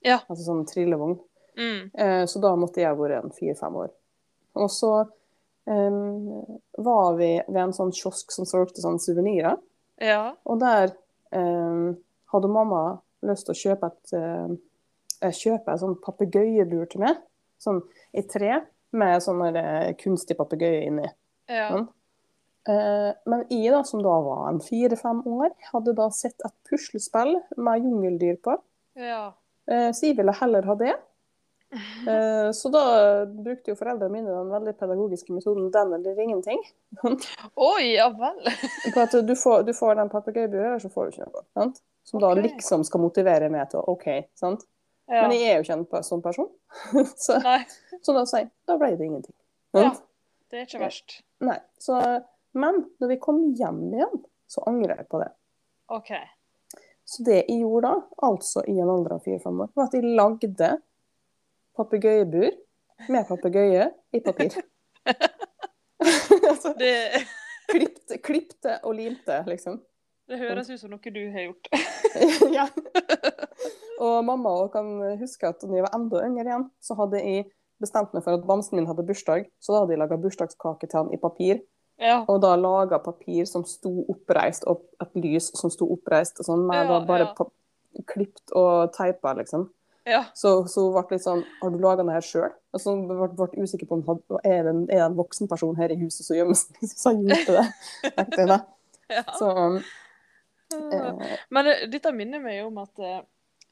Ja. Altså sånn trillevogn. Mm. Eh, så da måtte jeg ha vært en fire-fem år. Og så var vi ved en sånn kiosk som solgte sånne suvenirer. Ja. Og der hadde mamma lyst til å kjøpe et eh, kjøpe en sånn papegøyelur til meg. Sånn i tre, med sånn eh, kunstig papegøye inni. Ja. Sånn. Eh, men jeg, da, som da var en fire-fem år, hadde da sett et puslespill med jungeldyr på. ja. Eh, så jeg ville heller ha det. Eh, så da brukte jo foreldrene mine den veldig pedagogiske metoden 'den eller ingenting'. Oi, ja vel. På at du får, du får den papegøyebua, eller så får du ikke noe. Sant? Som da liksom skal motivere meg til OK, sant. Ja. Men jeg er jo ikke en sånn person. *laughs* så, så da sier jeg da ble det ingenting. Ja. Det er ikke verst. Nei. Så, men når vi kom hjem igjen, så angrer jeg på det. OK. Så det jeg gjorde da, altså i en alder av fire-fem år, var at jeg lagde papegøyebur med papegøye i papir. altså, *laughs* *laughs* Det, klipte, klipte og limte, liksom. det høres ut som noe du har gjort. *laughs* ja. Og mamma og kan huske at da jeg var enda yngre igjen, så hadde jeg bestemt meg for at bamsen min hadde bursdag, så da hadde jeg laga bursdagskake til han i papir. Ja. Og da laga papir som sto oppreist, og et lys som sto oppreist, og sånn, med Ja, da bare ja. klipt og teipa, liksom. Ja. Så, så ble litt sånn Har du laga det her sjøl? Altså, hun ble ble usikker på om hun er det en, er en voksen person her i huset som gjemmer seg, *laughs* Så han gjorde det. tenkte jeg *laughs* ja. Så um, eh, Men eh, dette minner meg om at eh,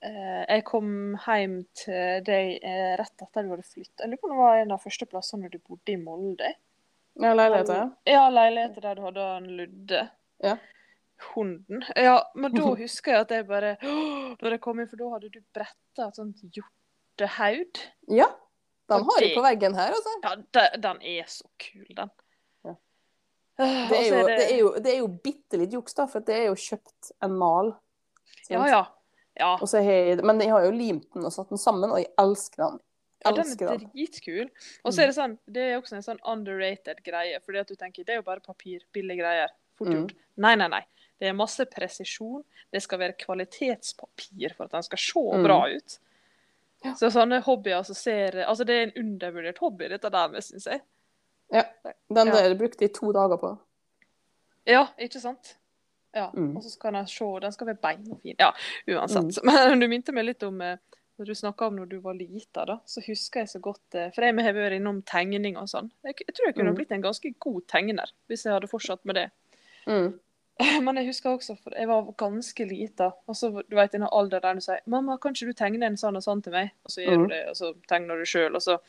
jeg kom hjem til deg eh, rett etter du hadde flyttet. Jeg lurer på om det var en av første plassene du bodde i Molde. ja, leiligheter. ja. leiligheter der du hadde en Ludde. Ja. Hunden. Ja, men da *laughs* husker jeg at jeg bare! Når jeg kom inn, for da hadde du bretta et sånt hjortehaud. Ja. Den har jeg det- på veggen her, altså. Ja, de- den er så kul, den. Ja. Det er, jo, det er jo, det er jo bitte litt juks, da, for det er jo kjøpt en mal. sant? Ja, ja. Ja, Og så har jeg, men jeg har jo limt den og satt den sammen, og jeg elsker den. ja den er dritkul. Og så er det sånn, det er også en sånn underrated greie, fordi at du tenker det er jo bare papir, billige greier. Fort Mm. Nei, nei, nei. Det er masse presisjon. Det skal være kvalitetspapir for at den skal se Mm. bra ut. Ja. Så sånne hobbyer som ser Altså, det er en undervurdert hobby, dette der med, syns jeg. Ja. Den der Ja. brukte jeg to dager på. Ja, ikke sant? Ja. Mm. Og så skal den se Den skal være bein og fin. Ja, uansett. *laughs* Men du minte meg litt om eh, når du snakka om når du var lita, da, så husker jeg så godt eh, For jeg har vært innom tegning og sånn. Jeg, jeg tror jeg kunne Mm. blitt en ganske god tegner hvis jeg hadde fortsatt med det. Mm. *laughs* Men jeg husker også, for jeg var ganske lita, og så du vet, i den alderen der du sier 'Mamma, kan ikke du tegne en sånn og sånn til meg?' Og så gjør Mm. du det, og så tegner du sjøl, og så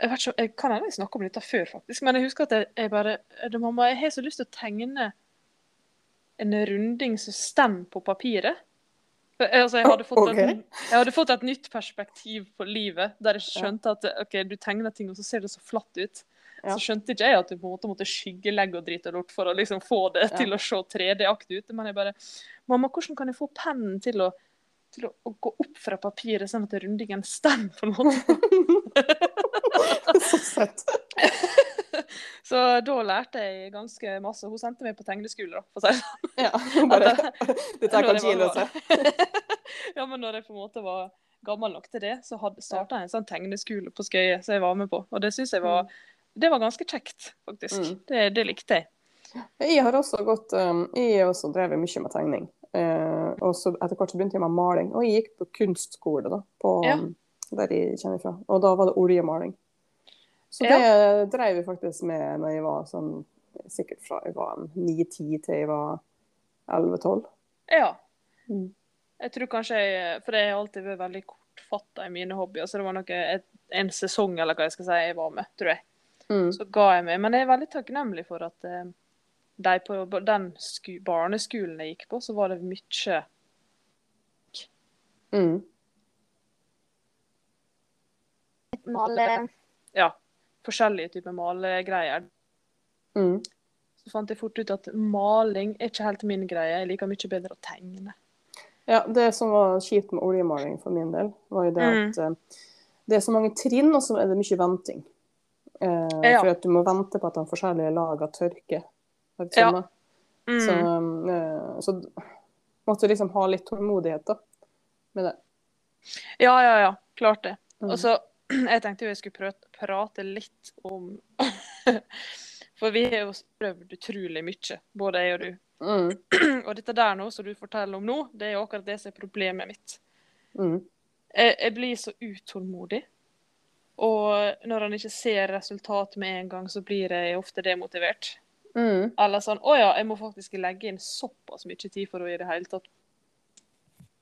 Jeg vet ikke, jeg kan hende jeg snakka om dette før, faktisk, men jeg husker at jeg, jeg bare 'Mamma, jeg har så lyst til å tegne en runding som stemmer på papiret'. For, altså, jeg, hadde fått okay. et, jeg hadde fått et nytt perspektiv på livet, der jeg skjønte at ok, du tegner ting, og så ser det så flatt ut. Ja. Så skjønte ikke jeg at du på en måte måtte skyggelegge og drite lort for å liksom få det Ja. til å se 3D-aktig ut. Men jeg bare Mamma, hvordan kan jeg få pennen til å, til å, å gå opp fra papiret, sånn at rundingen stemmer, på en måte? *laughs* så søtt. *laughs* Så da lærte jeg ganske masse. Hun sendte meg på tegneskole, da, for å si det sånn. Ja, *laughs* dette Når kan Gino se. Ja, men når jeg på en måte var gammel nok til det, så starta jeg en sånn tegneskole på Skøye som jeg var med på. Og det syns jeg var Det var ganske kjekt, faktisk. Mm. Det, det likte jeg. Jeg har også gått um, Jeg har også drevet mye med tegning. Uh, og så etter hvert så begynte jeg med maling. Og jeg gikk på kunstskole, da, på, Ja. der jeg kommer fra. Og da var det oljemaling. Så Ja. det drev jeg faktisk med når jeg var sånn Sikkert fra jeg var 9-10 til jeg var 11-12. Ja. Mm. Jeg tror kanskje jeg For jeg har alltid vært veldig kortfatta i mine hobbyer, så det var noe, et, en sesong eller hva jeg skal si jeg var med, tror jeg. Mm. Så ga jeg meg. Men jeg er veldig takknemlig for at eh, de på den sku, barneskolen jeg gikk på, så var det mye Mm. male ja, forskjellige typer malegreier. Mm. Så fant jeg fort ut at maling er ikke helt min greie. Jeg liker mye bedre å tegne. Ja, det som var kjipt med oljemaling for min del, var jo det Mm. at eh, det er så mange trinn, og så er det mye venting. Eh, Ja. For at du må vente på at de forskjellige lagene tørker. Ja. Mm. Så, eh, så måtte du liksom ha litt tålmodighet da, med det. Ja, ja, ja. Klart det. Mm. Og så, *clears throat* Jeg tenkte jo jeg skulle prøve, prate litt om *laughs* For vi har jo prøvd utrolig mye, både jeg og du. Mm. *clears throat* Og dette der nå, som du forteller om nå, det er jo akkurat det som er problemet mitt. Mm. Jeg, jeg blir så utålmodig. Og når han ikke ser resultat med en gang, så blir jeg ofte demotivert. Mm. Eller sånn Å ja, jeg må faktisk legge inn såpass mye tid for å i det hele tatt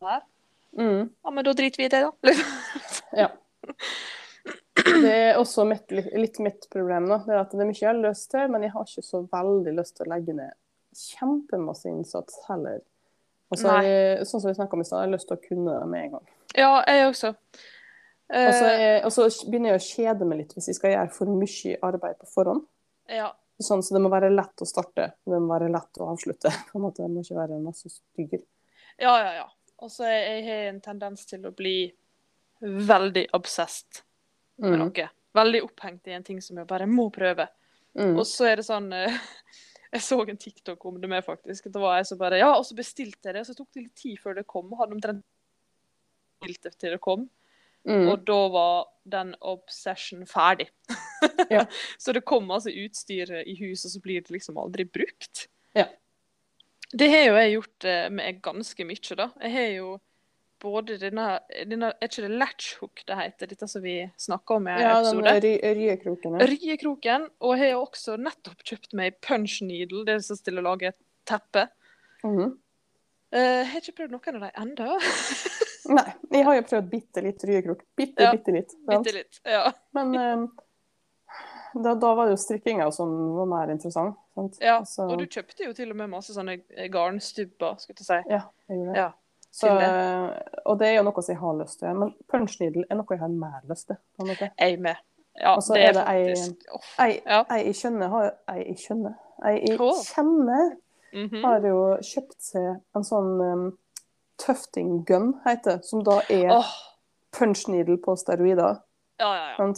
her. Mm. Ja, men da driter vi i det, da. Liksom. Ja. Det er også mitt, litt mitt problem. Da. Det er at det er mye jeg har lyst til, men jeg har ikke så veldig lyst til å legge ned kjempemasse innsats heller. Og så jeg, sånn som vi snakka om i stad, jeg har lyst til å kunne det med en gang. Ja, jeg også. Og så, Eh, og så begynner jeg å kjede meg litt hvis jeg skal gjøre for mye arbeid på forhånd. ja. Sånn, så det må være lett å starte, det må være lett å avslutte. *laughs* På en måte, det må ikke være masse styr. ja, ja, ja. Og så jeg har en tendens til å bli veldig obsessed med Mm. noe. Veldig opphengt i en ting som jeg bare må prøve. Mm. Og så er det sånn eh, *laughs* Jeg så en TikTok om det med, faktisk. Da var jeg så bare Ja, og så bestilte jeg det, og så tok det litt tid før det kom. Hadde omtrent bestilt det til det kom. Mm. Og da var den obsession ferdig. Ja. *laughs* så det kom altså utstyr i hus, og så blir det liksom aldri brukt. Ja. Det har jo jeg gjort eh, med ganske mye, da. Jeg har jo både denne, denne Er ikke det latchhook det heter? Dette som vi snakka om i ja, episode? ry ryekroken. Ryekroken. Og jeg har også nettopp kjøpt meg punch needle, det som stiller å lage teppe. Mhm. Eh, jeg har ikke prøvd noen av dem ennå. *laughs* Nei, jeg har jo prøvd bitte litt ryekrok. Bitte, Ja, bitte litt. Bitte litt. Ja. Men um, da, da var det jo strikkinga som var mer interessant. Sant? ja. Så- Og du kjøpte jo til og med masse sånne garnstubber, skulle jeg si. Ja, jeg gjorde det. Ja. Så, eh, og det er jo noe som jeg har lyst til. Men punchneedle er noe jeg har mer lyst til. på en måte. Jeg med. Ja, Og så det er det ei- faktisk jeg, jeg skjønner har Ei jeg skjønner. Ei jeg kjenner Mhm. har jo kjøpt seg en sånn um, tufting gun, heter det. Som da er oh. punch needle på steroider. ja, ja, ja.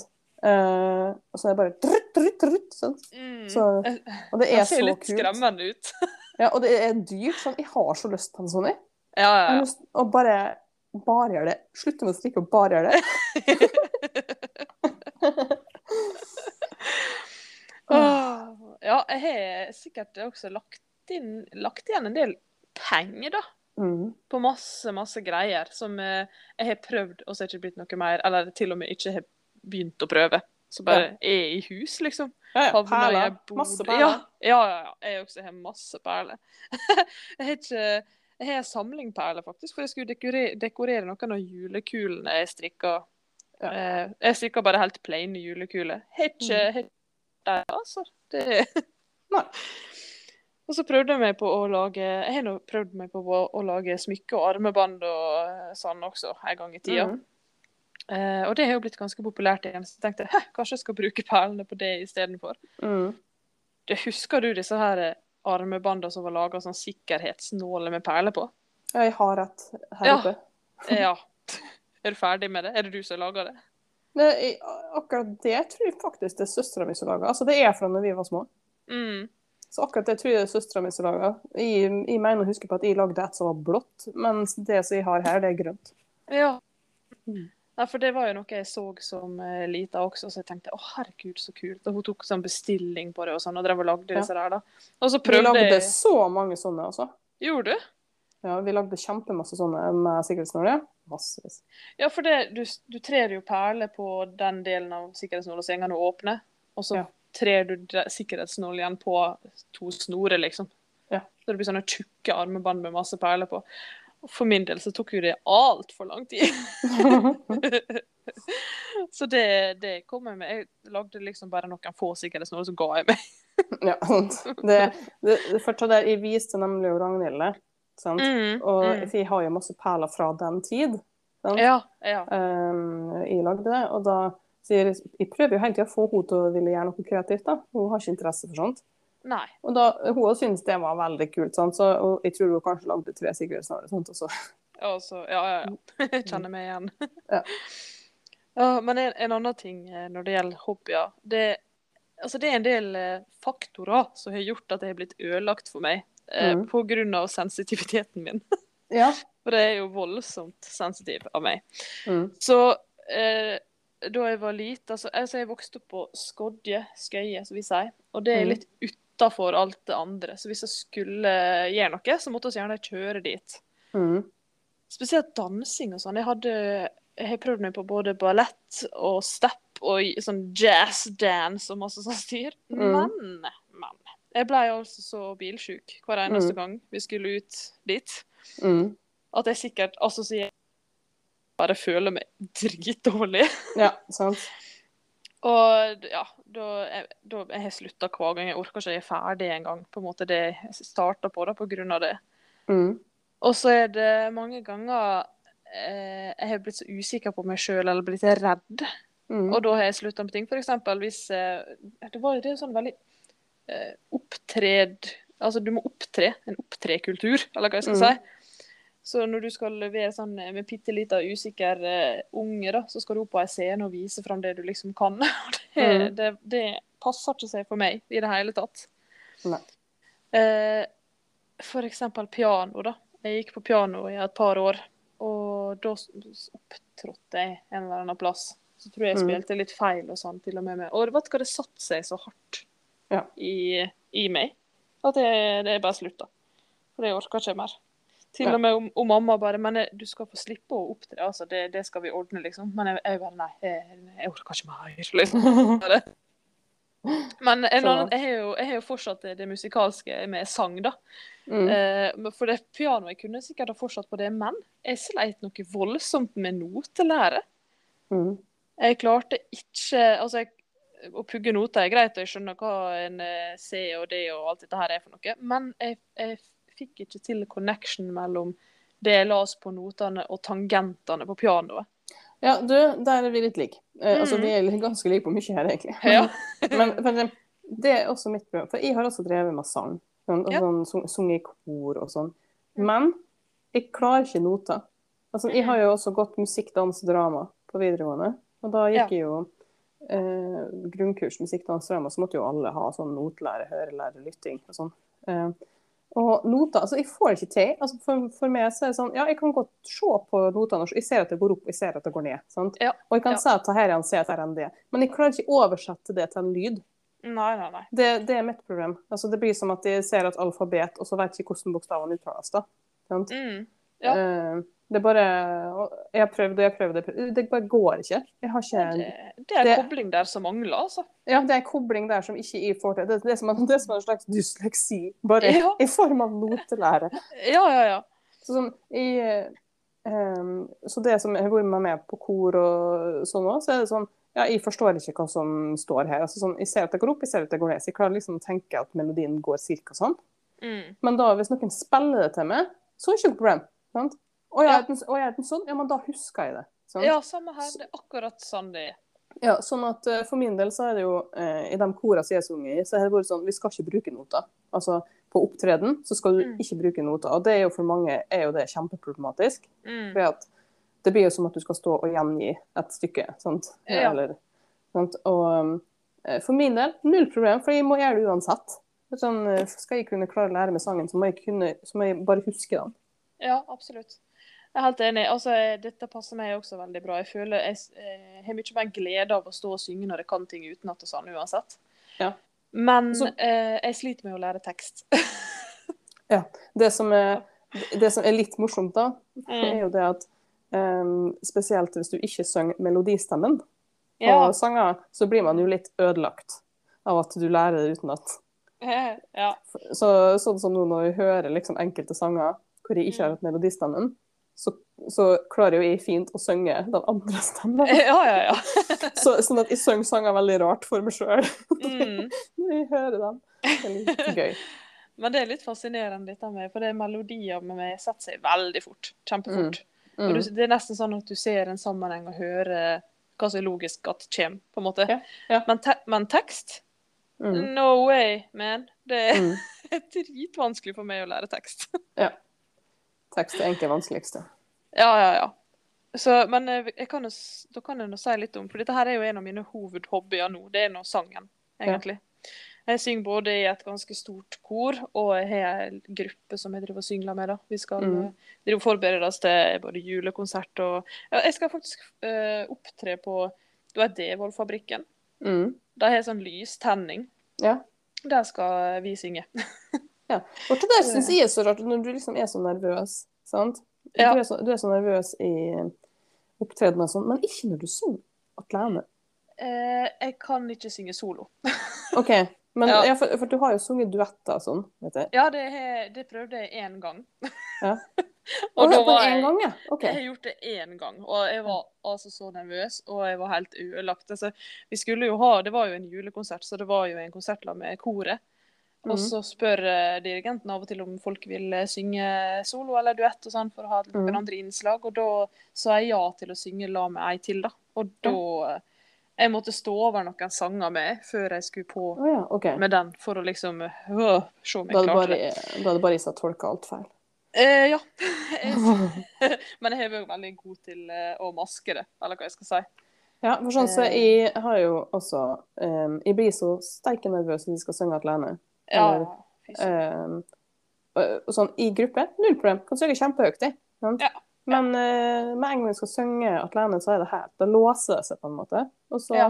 Eh, og så er det bare drutt, drutt, drutt, sant? Mm. Så- *laughs* Og det Det er ser litt kult. skremmende ut. *laughs* Ja, og det er dyrt. Sånn. Jeg har så lyst på en sånn. en. Ja, ja, ja, lyst å bare, bare gjør det. Slutte med å strikke og bare gjør det. *laughs* Ja, jeg har sikkert også lagt, inn, lagt igjen en del penger, da. Mm. På masse, masse greier som eh, jeg har prøvd, og så er det ikke blitt noe mer. Eller til og med ikke har begynt å prøve. Så bare er i hus, liksom. Ja, ja. Perler. Masse perler. ja, ja. ja. Jeg også har masse perler. *laughs* jeg har ikke jeg har en samling perler, faktisk, for jeg skulle dekorere, dekorere noen av julekulene jeg strikka. Ja. Eh, jeg strikka bare helt plaine julekuler. Har ikke Mm. ikke altså. Det... Nei. Og så prøvde jeg meg på å lage Jeg har prøvd meg på å, å lage smykke og armebånd og eh, sånn også en gang i tida. Mhm. Eh, og det har jo blitt ganske populært igjen, så jeg tenkte Hæ, kanskje jeg skal bruke perlene på det istedenfor. Mm. Det Husker du disse her eh, armebåndene som var laga sånn sikkerhetsnåler med perler på? Ja, jeg har rett her Ja. oppe. Ja. *laughs* *laughs* Er du ferdig med det? Er det du som lager det? Jeg, akkurat det tror jeg faktisk det er søstera mi som lager. Altså, det er fra da vi var små. Mm. Så akkurat det tror jeg det er søstera mi som laga. Jeg, jeg mener å huske på at jeg lagde et som var blått, mens det som jeg har her, det er grønt. Ja. ja Nei, for det var jo noe jeg så som uh, lita også, så jeg tenkte å herregud, så kult. Og hun tok sånn bestilling på det og sånn, og drev og lagde Ja. disse der, da. Og så Vi lagde jeg så mange sånne, altså. Gjorde du? Ja, vi lagde kjempemasse sånne med sikkerhetsnåler. Massevis. Ja, for det, du, du trer jo perler på den delen av sikkerhetsnåla så den åpner, og så Ja. Trer du igjen på to snorer, liksom. Ja. Så det blir sånne tjukke armebånd med masse perler på. For min del så tok jo det altfor lang tid. *laughs* så det, det kom jeg med. Jeg lagde liksom bare noen få sikkerhetsnåler, så ga jeg meg. *laughs* ja, sant. Det, det, det jeg viste nemlig jo Ragnhilde, sant? og mm. jeg har jo masse perler fra den tid. Sant? Ja, ja. Um, jeg lagde det, og da sier jeg Jeg prøver jo hele tida å få henne til å ville gjøre noe kreativt. da. Hun har ikke interesse for sånt. Nei. Og da, Hun syntes det var veldig kult, sånn, så og jeg tror hun kanskje lagde tre sikkerhetsnåler. sant, og så Altså, ja, ja, ja. Jeg kjenner meg igjen. Ja. Ja, men en, en annen ting eh, når det gjelder hobbyer det, altså det er en del eh, faktorer som har gjort at det har blitt ødelagt for meg. Eh, Mm. På grunn av sensitiviteten min. Ja. *laughs* For det er jo voldsomt sensitiv av meg. Mm. Så eh, da jeg var liten altså, altså Jeg vokste opp på Skodje, Skøye, som vi sier. Og det er Mhm. litt utafor alt det andre. Så hvis jeg skulle gjøre noe, så måtte vi gjerne kjøre dit. Mm. Spesielt dansing og sånn. Jeg hadde jeg har prøvd meg på både ballett og step og sånn jazz-dance og masse sånn styr. Mm. Men, men. Jeg ble altså så bilsjuk hver eneste Mm. gang vi skulle ut dit, Mm. at jeg sikkert assosierer bare føler meg dritdårlig. Ja, sant. *laughs* Og ja, da, jeg, da jeg har slutta hver gang. Jeg orker ikke, jeg er ferdig en gang. På en måte det jeg starta på, da, på grunn av det. Mm. Og så er det mange ganger eh, jeg har blitt så usikker på meg sjøl eller blitt redd. Mm. Og da har jeg slutta med ting. For eksempel hvis eh, Det var det jo sånn veldig eh, opptred Altså du må opptre. En opptrekultur, eller hva jeg skal Mm. si. Så når du skal levere sånn eh, med bitte lita usikker eh, unge, da, så skal du opp på ei scene og vise fram det du liksom kan. *laughs* Det, Mm. det, det passer ikke seg for meg i det hele tatt. Nei. Eh, for eksempel piano, da. Jeg gikk på piano i et par år, og da opptrådte jeg en eller annen plass. Så tror jeg jeg Mm. spilte litt feil og sånn, til og med. med. Og vet du hva, det satte seg så hardt Ja. i, i meg at det, er bare slutta. For jeg orker ikke mer. Til Ja. og med om, om mamma bare Men jeg- du skal få slippe å opptre, altså. Det, det skal vi ordne, liksom. Men jeg, jeg bare Nei, jeg, jeg orker ikke mer. *laughs* Liksom. Men en annen, jeg, har jo, jeg har jo fortsatt det, det musikalske med sang, da. Mm. Eh, for det pianoet jeg kunne sikkert ha fortsatt på det, men jeg sleit noe voldsomt med notelære. Mm. Jeg klarte ikke Altså, jeg, å pugge noter er greit, og jeg skjønner hva en eh, C og D og alt dette her er for noe, men jeg, jeg fikk ikke til connection mellom det jeg las på notene og tangentene på pianoet. Ja, du, der er vi litt like. Eh, Altså, Mm. vi er ganske like på mye her, egentlig. Ja. *laughs* Men eksempel, det er også mitt problem. For jeg har også drevet med sang. Sånn, Ja. sånn, sung- sunget i kor og sånn. Men jeg klarer ikke noter. Altså, jeg har jo også gått musikk, dans, drama på videregående. Og da gikk jeg jo eh, grunnkurs musikk, dans, drama, så måtte jo alle ha sånn notelære, hørelære, lytting og sånn. Eh, og noter, altså jeg får det ikke til. Altså for, for meg så er det sånn, ja, jeg kan godt se på notene, jeg ser at det går opp, jeg ser at det går ned. Ja, Og jeg kan ja. si at her er en C, her er en D. Men jeg klarer ikke å oversette det til en lyd. Nei, nei, nei. Det, det er mitt problem. Altså, det blir som at jeg ser et alfabet, og så vet jeg ikke hvordan bokstavene uttales. da. Sant? Mm. Ja. Eh, det er bare Jeg prøvde, prøvd. jeg har prøvd. Det bare går ikke. Ikke Det, det er en Det- kobling der som mangler, altså. Ja, det er en kobling der som ikke jeg får til. Det, det, er som en, det er som en slags dysleksi, bare Ja. i form av notelære. Ja, ja, ja. Så, sånn, jeg, um, så det som jeg har vært med med på kor og sånn òg, så er det sånn Ja, jeg forstår ikke hva som står her. Altså, sånn, jeg ser at det går opp, jeg ser at det går ned. Så jeg klarer liksom å tenke at melodien går cirka sånn. Mm. Men da, hvis noen spiller det til meg, så er det ikke noe problem. Sant? Og jeg Ja. er den, sånn, ja, men da husker jeg det. Sant? Ja, samme her. Det er akkurat sånn det er. Ja, sånn at uh, For min del så er det jo uh, i de korene som jeg sunget i, så har det vært sånn vi skal ikke bruke noter. Altså på opptreden så skal du Mm. ikke bruke noter. Og det er jo for mange er jo det kjempeproblematisk. Mm. For at det blir jo som at du skal stå og gjengi et stykke. Sant? Ja. Eller, sant? Og um, for min del null problem, for jeg må gjøre det uansett. Sånn, skal jeg kunne klare å lære meg sangen, så må jeg, kunne, så må jeg bare huske den. Ja, absolutt. Jeg er helt enig. Altså, eh, dette passer meg også veldig bra. Jeg føler jeg eh, har mye mer glede av å stå og synge når jeg kan ting utenat og sånn, uansett. Ja. Men Så- eh, jeg sliter med å lære tekst. *laughs* Det som er, det som er litt morsomt, da, er Mm. jo det at um, spesielt hvis du ikke synger melodistemmen på Ja. sanger, så blir man jo litt ødelagt av at du lærer det utenat. *laughs* ja. Så, sånn som nå når vi hører liksom enkelte sanger hvor jeg ikke har hatt melodistemmen, så, så klarer jo jeg fint å synge den andre stemmen. *laughs* ja, ja, ja. *laughs* Så, sånn at jeg synger sanger veldig rart for meg sjøl Mm. *laughs* når jeg hører dem. Det er litt gøy. Men det er litt fascinerende, dette med, for det er melodier med meg setter seg veldig fort. Kjempefort. Mm. Mm. du, det er nesten sånn at du ser en sammenheng og hører hva som er logisk at kommer, på en måte. Ja, ja. Men, te men tekst? Mm. No way, man. Det er Mm. dritvanskelig for meg å lære tekst. Tekst er egentlig vanskeligste. Ja, ja, ja. Så, men eh, kan jo, da kan jeg nå si litt om For dette her er jo en av mine hovedhobbyer nå. Det er nå sangen, egentlig. Jeg synger både i et ganske stort kor, og jeg har en gruppe som jeg driver og syngler med. da. Vi skal Mm. eh, drive forberede oss til både julekonsert og ja, Jeg skal faktisk uh, opptre på Du vet Devold-fabrikken? Mm. De har sånn lystenning. Ja. Der skal vi synge. *laughs* Og det der syns jeg er så rart, når du liksom er så nervøs, sant? Ja. Du, er så, du er så nervøs i opptredener og sånn, men ikke når du synger alene. Eh, jeg kan ikke synge solo. *laughs* OK, men Ja. ja. for, for du har jo sunget duetter og sånn, vet jeg. Ja, det, det prøvde jeg én gang. Ja. *laughs* og da Å, på var jeg gang, ja. Okay. Jeg har gjort det én gang, og jeg var altså så nervøs, og jeg var helt ødelagt. Altså, vi skulle jo ha, Det var jo en julekonsert, så det var jo en konsert med koret. Og Mhm. så spør eh, dirigenten av og til om folk vil eh, synge solo eller duett og sånn for å ha noen mm. andre innslag, og da sa jeg ja til å synge la med ei til, da. Og da eh, Jeg måtte stå over noen sanger med før jeg skulle på oh, ja, okay. med den, for å liksom øh, se om jeg det klarte bare, det. da hadde bare jeg tolka alt feil. Eh, ja. *laughs* *laughs* *laughs* Men jeg er jo veldig god til å maske det, eller hva jeg skal si. Ja, for sånn så jeg har jo også um, Jeg blir så steike nervøs når jeg skal synge alene. Ja, og sånn i gruppe, null problem. Kan synge kjempehøyt, jeg. Ja. Men uh, med en gang jeg skal synge atlene så er det her. Det låser det seg på en måte. Og så, Ja.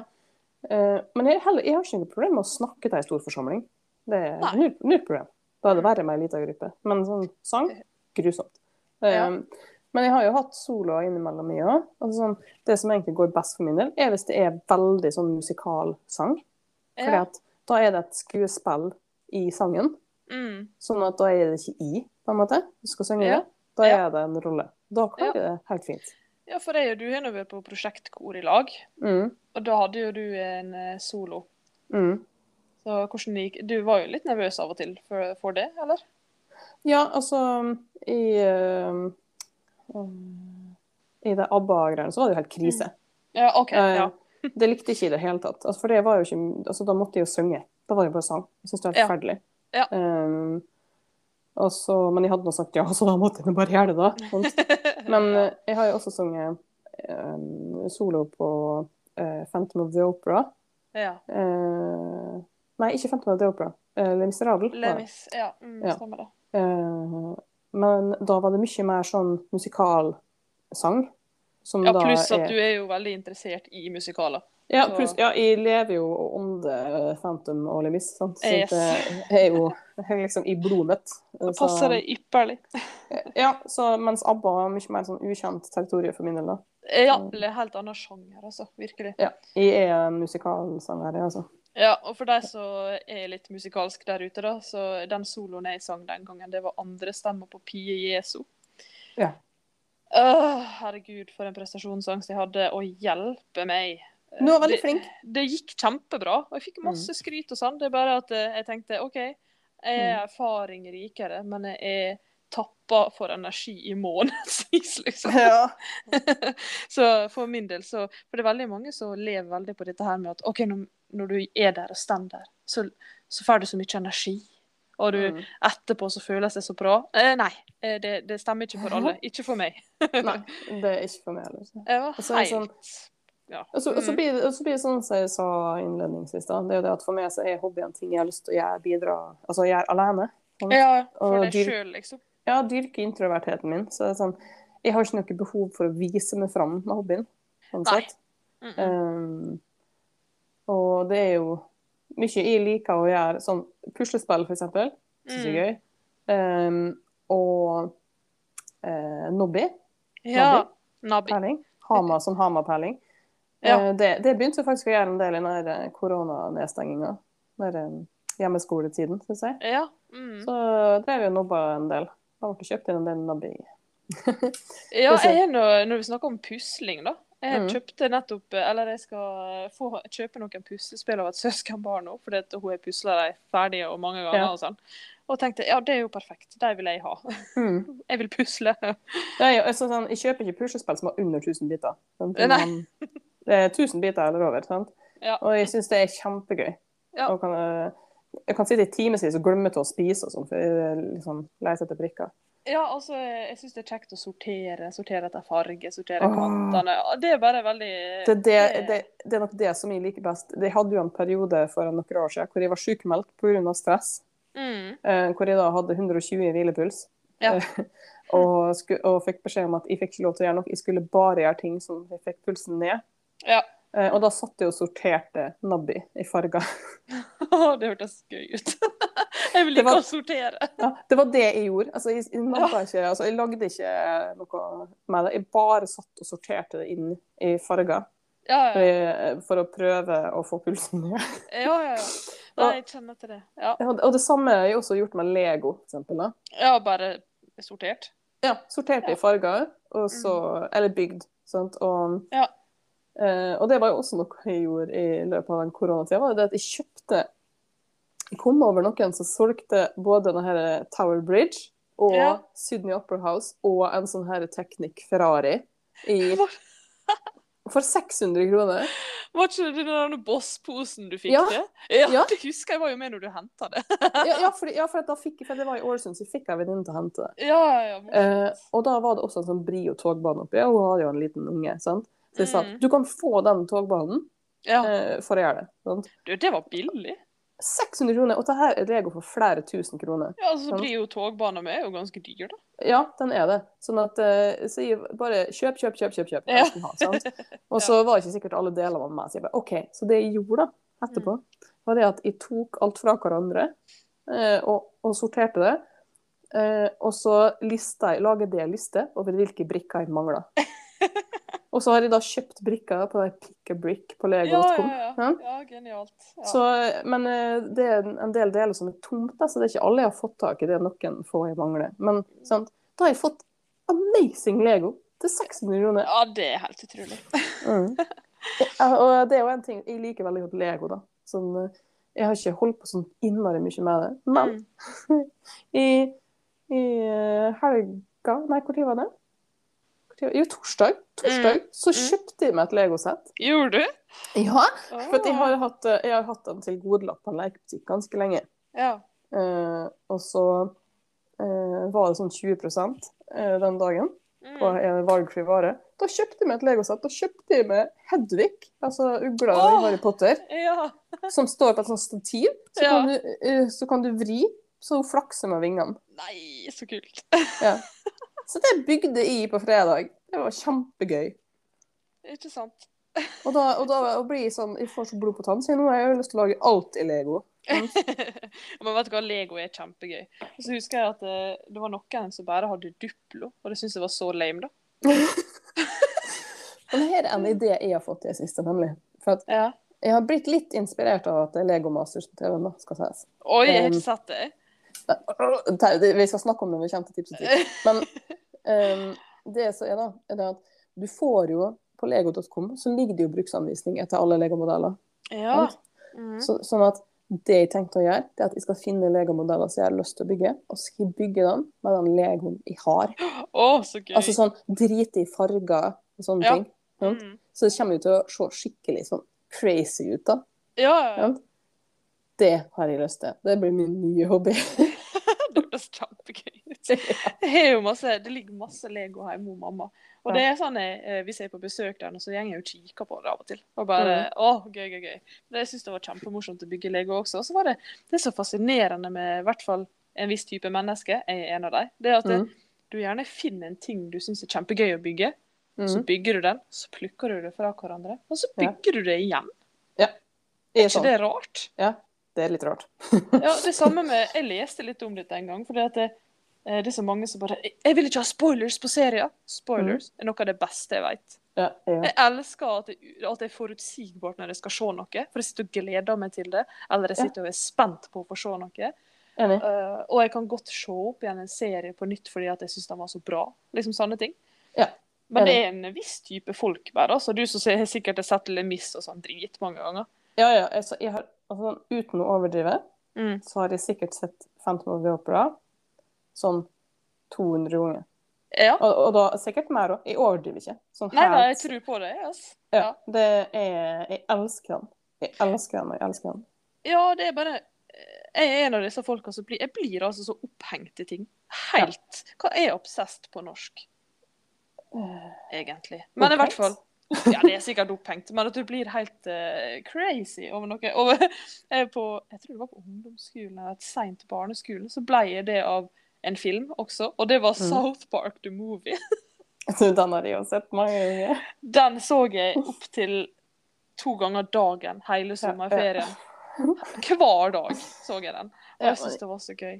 eh, men jeg, heller, jeg har ikke noe problem med å snakke til en stor forsamling. Det er null, null problem. Da er det verre med en liten gruppe. Men sånn sang grusomt. Ja. Um, men jeg har jo hatt soloer innimellom mye òg. Altså sånn, det som egentlig går best for min del, er hvis det er veldig sånn musikalsang. Fordi Ja. da er det et skuespill i sangen. Mm. Sånn at da er det ikke i, på en måte. Du skal synge Ja. det. Da Ja. er det en rolle. Da klarer Ja. det helt fint. ja, for jeg og du har nå vært på prosjektkor i lag, Mm. og da hadde jo du en eh, solo. Mm. Så hvordan gikk Du var jo litt nervøs av og til for, for det, eller? Ja, altså I uh, um, I det ABBA-greiene så var det jo helt krise. Ja, OK. Eh, Ja. Det likte jeg ikke i det hele tatt. Altså, for det var jo ikke altså, Da måtte jeg jo synge. Da var det bare sang. Jeg syns det var helt forferdelig. Ja. Um, så, men jeg hadde nå sagt ja, *laughs* så da måtte jeg bare gjøre det, da. *laughs* sant? Men eh, jeg har jo også sunget um, solo på uh, Phantom of the Opera. ja. Uh, nei, ikke Phantom of the Opera. Uh, Le Miserable. Le Mis, Ja, mm, Ja. stemmer det. Uh, men da var det mye mer sånn musikalsang. Som Ja, pluss at er du er jo veldig interessert i musikaler. Ja, pluss, ja, jeg lever jo under Phantom og Lemis, sant? så Yes. det er jo det er liksom i blodet Så- passer det ypperlig. Ja, så mens ABBA var mye mer sånn ukjent territorium for min del, da. Ja, det eller helt annen sjanger, altså. Virkelig. Ja, jeg er musikalsanger, jeg, altså. Ja, og for deg som er litt musikalsk der ute, da, så den soloen jeg sang den gangen, det var andre stemmer på Pie Jesu. Ja. Uh, herregud, for en prestasjonsangst jeg hadde. Å hjelpe meg. Du var veldig det, flink. Det gikk kjempebra, og jeg fikk masse skryt og sånn. Det er bare at eh, jeg tenkte OK, jeg er erfaring rikere, men jeg er tappa for energi i månedsvis, *laughs* liksom. Ja. *laughs* så for min del så For det er veldig mange som lever veldig på dette her med at OK, når, når du er der og står der, så, så får du så mye energi. Og du, Mm. etterpå så føles det så bra. Eh, nei, eh, det, det stemmer ikke for alle. *laughs* Ikke for meg. Nei, det er ikke for meg heller. så. Jeg var det helt sånn- ja. Og så, og så Mm. blir og så blir det sånn som jeg sa innledningsvis, da. Det er jo det at for meg så er hobbyen ting jeg har lyst til å gjøre, bidra Altså gjøre alene. sant? ja, for deg sjøl, liksom. Ja, dyrke introvertheten min. Så det er sånn Jeg har ikke noe behov for å vise meg fram med hobbyen. Sånn Nei. sett. Mm -mm. Um, og det er jo mye jeg liker å gjøre, sånn puslespill, for eksempel. Syns jeg er gøy. Um, og uh, Nobby. Ja. Nobby. Perling. Hama som Hama-perling. Ja. Eh, det, det begynte faktisk å gjøre en del i den eh, koronanedstenginga. Den eh, hjemmeskoletiden, syns jeg. Ja. Mm. Så drev jeg og nobba en del. Da ble kjøpt inn en del Nobby. *laughs* Ja, jeg er nå, når vi snakker om pusling, da. Jeg Mm. kjøpte nettopp Eller jeg skal få kjøpe noen puslespill av et *laughs* søskenbarn nå, fordi hun har pusla dem ferdige og mange ganger. Ja. Og sånn. Og tenkte ja, det er jo perfekt. De vil jeg ha. Mm. *laughs* Jeg vil pusle. Er altså, sånn, jeg kjøper ikke puslespill som har under 1000 biter. Sånn, Nei. 1000 biter eller over. Sant? Ja. Og jeg syns det er kjempegøy. Ja. Kan, eh, jeg kan sitte i timevis og glemme til å spise og sånn, for jeg liksom, leter etter prikker. Ja, altså, jeg syns det er kjekt å sortere. Sortere etter farge, sortere Åh. kantene. Det er bare veldig Det, det, det, det er nok det som jeg liker best. Jeg hadde jo en periode for noen år siden hvor jeg var sykemeldt pga. stress. Mm. Eh, hvor jeg da hadde 120 i hvilepuls. Ja. Eh, og, og fikk beskjed om at jeg fikk ikke lov til å gjøre noe. Jeg skulle bare gjøre ting som jeg fikk pulsen ned. Ja. Eh, og da satt jeg og sorterte Nabbi i farger. *laughs* Det hørtes gøy ut. *laughs* Jeg vil ikke var- sortere. Ja, det var det jeg gjorde. Altså, jeg, jeg, ikke, altså, jeg lagde ikke noe med det. Jeg bare satt og sorterte det inn i farger Ja, ja. for å prøve å få pulsen ned. *laughs* ja, ja, ja. Nei, jeg kjenner til det. Ja, Og det samme har jeg også gjort med Lego, for eksempel. Da. ja bare sortert. Ja, sorterte Ja. i farger, og så, eller bygd. Sant? Og, Ja. Eh, og det var jo også noe jeg gjorde i løpet av den koronatida. var det at Jeg kjøpte Jeg kom over noen som solgte både denne her Tower Bridge og Ja. Sydney Opera House og en sånn her Technic Ferrari i, *laughs* for 600 kroner. var ikke det den Boss-posen du fikk Ja. det? Ja, Ja. det husker jeg var jo med når du henta det. *laughs* Ja, ja, *laughs* for, ja, for, da fikk, for det var i Ålesund, så fikk jeg en venninne til å hente det. Ja, ja. Eh, og da var det også en sånn Brio-togbane oppi, og hun hadde jo en liten unge. sant? Jeg sa Mm. du kan få den togbanen ja. eh, for å gjøre det. Sant? Du, det var billig. 600 kroner, og det her er Lego for flere tusen kroner. Ja, altså, så blir jo togbanen med jo ganske dyr, da. Ja, den er det. Sånn at eh, så jeg bare kjøp, kjøp, kjøp, kjøp. kjøp. Ja. Ha? *laughs* Og så var ikke sikkert alle deler var med. Så jeg bare, OK. Så det jeg gjorde da, etterpå, Mm. var det at jeg tok alt fra hverandre eh, og, og sorterte det. Eh, og så lista jeg, lager jeg en liste over hvilke brikker jeg mangla. *laughs* og så har de da kjøpt brikker på pick a brick på lego.com. ja, ja. Ja. genialt. Så, men eh, det er en del deler som er tomt, så det er ikke alle jeg har fått tak i. Det er noen få jeg mangler. Men sant? da har jeg fått amazing Lego til 600 kroner. ja, det er helt utrolig. Mm. *laughs* Og det er jo en ting Jeg liker veldig godt Lego, da. Sånn, eh, jeg har ikke holdt på sånn innmari mye med det. Men Mm. *laughs* i, i eh, helga Nei, når var det? Jo, torsdag. Torsdag så Mm. kjøpte jeg meg et Lego-sett. Gjorde du? Ja, for at jeg har hatt, eh, jeg har hatt den til godelapp på en lekebutikk ganske lenge. Ja. Eh, og så eh, var det sånn 20 eh, den dagen på Mm. en valgfri vare. Da kjøpte jeg meg et Lego-sett. Da kjøpte jeg meg Hedvig, altså ugla oh. i Harry Potter, Ja. som står på et sånt stativ. Så, Ja. kan du, eh, så kan du vri, så hun flakser med vingene. Nei, så kult. Ja. *laughs* Så det bygde jeg på fredag. Det var kjempegøy. Ikke sant? Og da, og da og blir jeg sånn, jeg får så blod på tann, så nå har jeg lyst til å lage alt i Lego. *laughs* Men vet du hva, Lego er kjempegøy. Og så husker jeg at det, det var noen som bare hadde Duplo, og det syntes jeg var så lame, da. *laughs* Men her er en idé jeg har fått i det siste, nemlig. For at Ja. jeg har blitt litt inspirert av at det er Lego Masters på TV nå, skal sies. Oi, jeg har Um, ikke sett det. Vi skal snakke om det når vi kommer til tips og tips. Men um, det som er da, er det at du får jo på lego.com så ligger det jo bruksanvisning etter alle Lego-modeller. Ja. Mhm. Så, sånn at det jeg tenkte å gjøre, det er at jeg skal finne Lego-modeller som jeg har lyst til å bygge, og så skal jeg bygge dem med den Legoen jeg har. Oh, så gøy. Altså sånn drite i farger og sånne Ja. ting. Mhm. Så det kommer jo til å se skikkelig sånn crazy ut, da. Ja, ja. Det har jeg lyst til. Det blir min nye hobby. *laughs* Høres *laughs* kjempegøy ut. Masse, det ligger masse Lego hjemme hos mamma. Og det er sånn jeg, eh, Hvis jeg er på besøk der, så går jeg og kikker på det av og til. Og bare, Mm. å, gøy, gøy, gøy. Men Jeg syns det var kjempemorsomt å bygge Lego også. Og så var det det er så fascinerende med i hvert fall en viss type menneske, jeg er en av dem, det er at Mm. du gjerne finner en ting du syns er kjempegøy å bygge. Så Mm. bygger du den, så plukker du det fra hverandre, og så Ja. bygger du det igjen. Ja. Er er ikke sånn. det rart? Ja, det er litt rart. Ja, det samme med Jeg leste litt om dette en gang. For det, at det, eh, det er så mange som bare Jeg vil ikke ha spoilers på serier! Spoilers er noe av det beste jeg vet. Ja, ja. Jeg elsker at det, at det er forutsigbart når jeg skal se noe. For jeg sitter og gleder meg til det. Eller jeg Ja. sitter og er spent på å få se noe. Eh, og jeg kan godt se opp igjen en serie på nytt fordi at jeg syns den var så bra. Liksom sånne ting. Ja, Men det er en viss type folk bare. Altså, du som sikkert har sett Le Miss og sånn dritmange ganger. Ja, ja. Jeg, jeg har, altså, uten å overdrive, Mm. så har jeg sikkert sett Phantom of the Opera sånn 200 ganger. Ja. Og, og da sikkert mer òg. Jeg overdriver ikke. Sånn Nei, da, jeg tror på det. Yes. Ja, det er Jeg elsker den. Jeg elsker den, og jeg elsker den. Ja, det er bare Jeg er en av disse folka som blir Jeg blir altså så opphengt i ting. Helt Hva er obsessed på norsk, egentlig? Men i hvert fall Ja, det er sikkert opphengt, men at du blir helt uh, crazy over noe. Og jeg, er på, jeg tror det var på ungdomsskolen eller seint barneskolen, så ble jeg det av en film også, og det var Mm. South Park the Movie. *laughs* Så Den har jeg jo sett mange ganger. Den så jeg opp til to ganger dagen hele sommerferien. Hver dag så jeg den. Og jeg syns det var så gøy.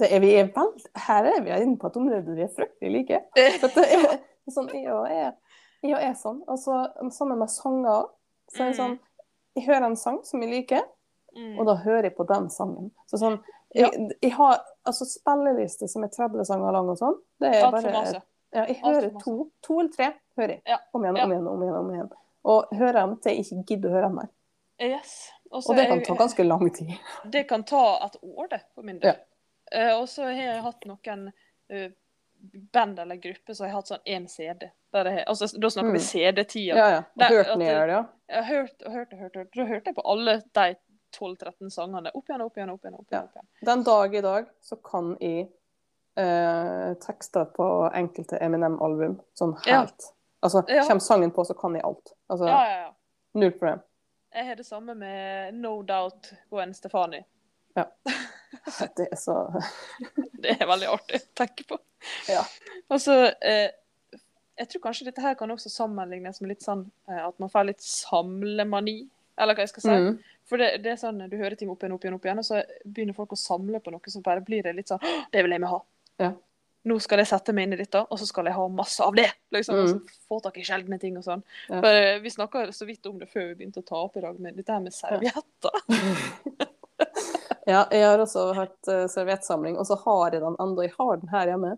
Det er, vi er veld... Her er vi inne på et område vi er fryktelig like. Er sånn, jeg og er, jeg og er sånn. Altså, sammen med sanger. Så er det sånn, jeg hører en sang som jeg liker, Mm. og da hører jeg på den sangen. Så sånn, jeg, jeg har altså spilleliste som er 30 sanger lang og sånn. Det er bare. Ja, jeg hører to, to eller tre hører jeg. Ja, Om igjen, ja. om igjen, om igjen. om igjen. Og hører dem til jeg ikke gidder å høre dem mer. Yes. Også Og det kan jeg- ta ganske lang tid. Det kan ta et år, det, for min del. Eh, og så har jeg hatt noen uh, band eller grupper som har hatt sånn én CD. Jeg, altså, da snakker Mm. vi CD-tida. Ja, ja. Og hørte det- ja. Jeg har hørt og hørte, hørte, hørt. Da hørte jeg på alle de 12-13 sangene. Opp igjen, opp igjen, opp igjen. opp igjen, Ja. opp igjen. Den dag i dag så kan jeg eh, tekster på enkelte Eminem-album sånn Ja. helt. Altså, Ja. kommer sangen på, så kan jeg alt. Altså, Ja, ja, ja. null problem. Jeg har det samme med No Doubt Gwen Stefani. *laughs* Det er så Det er veldig artig å tenke på. Ja. Og så eh, Jeg tror kanskje dette her kan også sammenlignes med litt sånn eh, at man får litt samlemani, eller hva jeg skal si. mm. For det, det er sånn, du hører ting opp igjen, opp igjen, opp igjen, og så begynner folk å samle på noe, så bare blir det litt sånn Det vil jeg med ha. Ja. Nå skal jeg sette meg inn i dette, og så skal jeg ha masse av det. liksom, og Mm. så Få tak i sjeldne ting og sånn. Ja. For eh, Vi snakka så vidt om det før vi begynte å ta opp i dag, men dette her med servietter. *laughs* Ja, jeg har også hatt uh, serviettsamling, og så har jeg den ennå. Jeg har den her hjemme.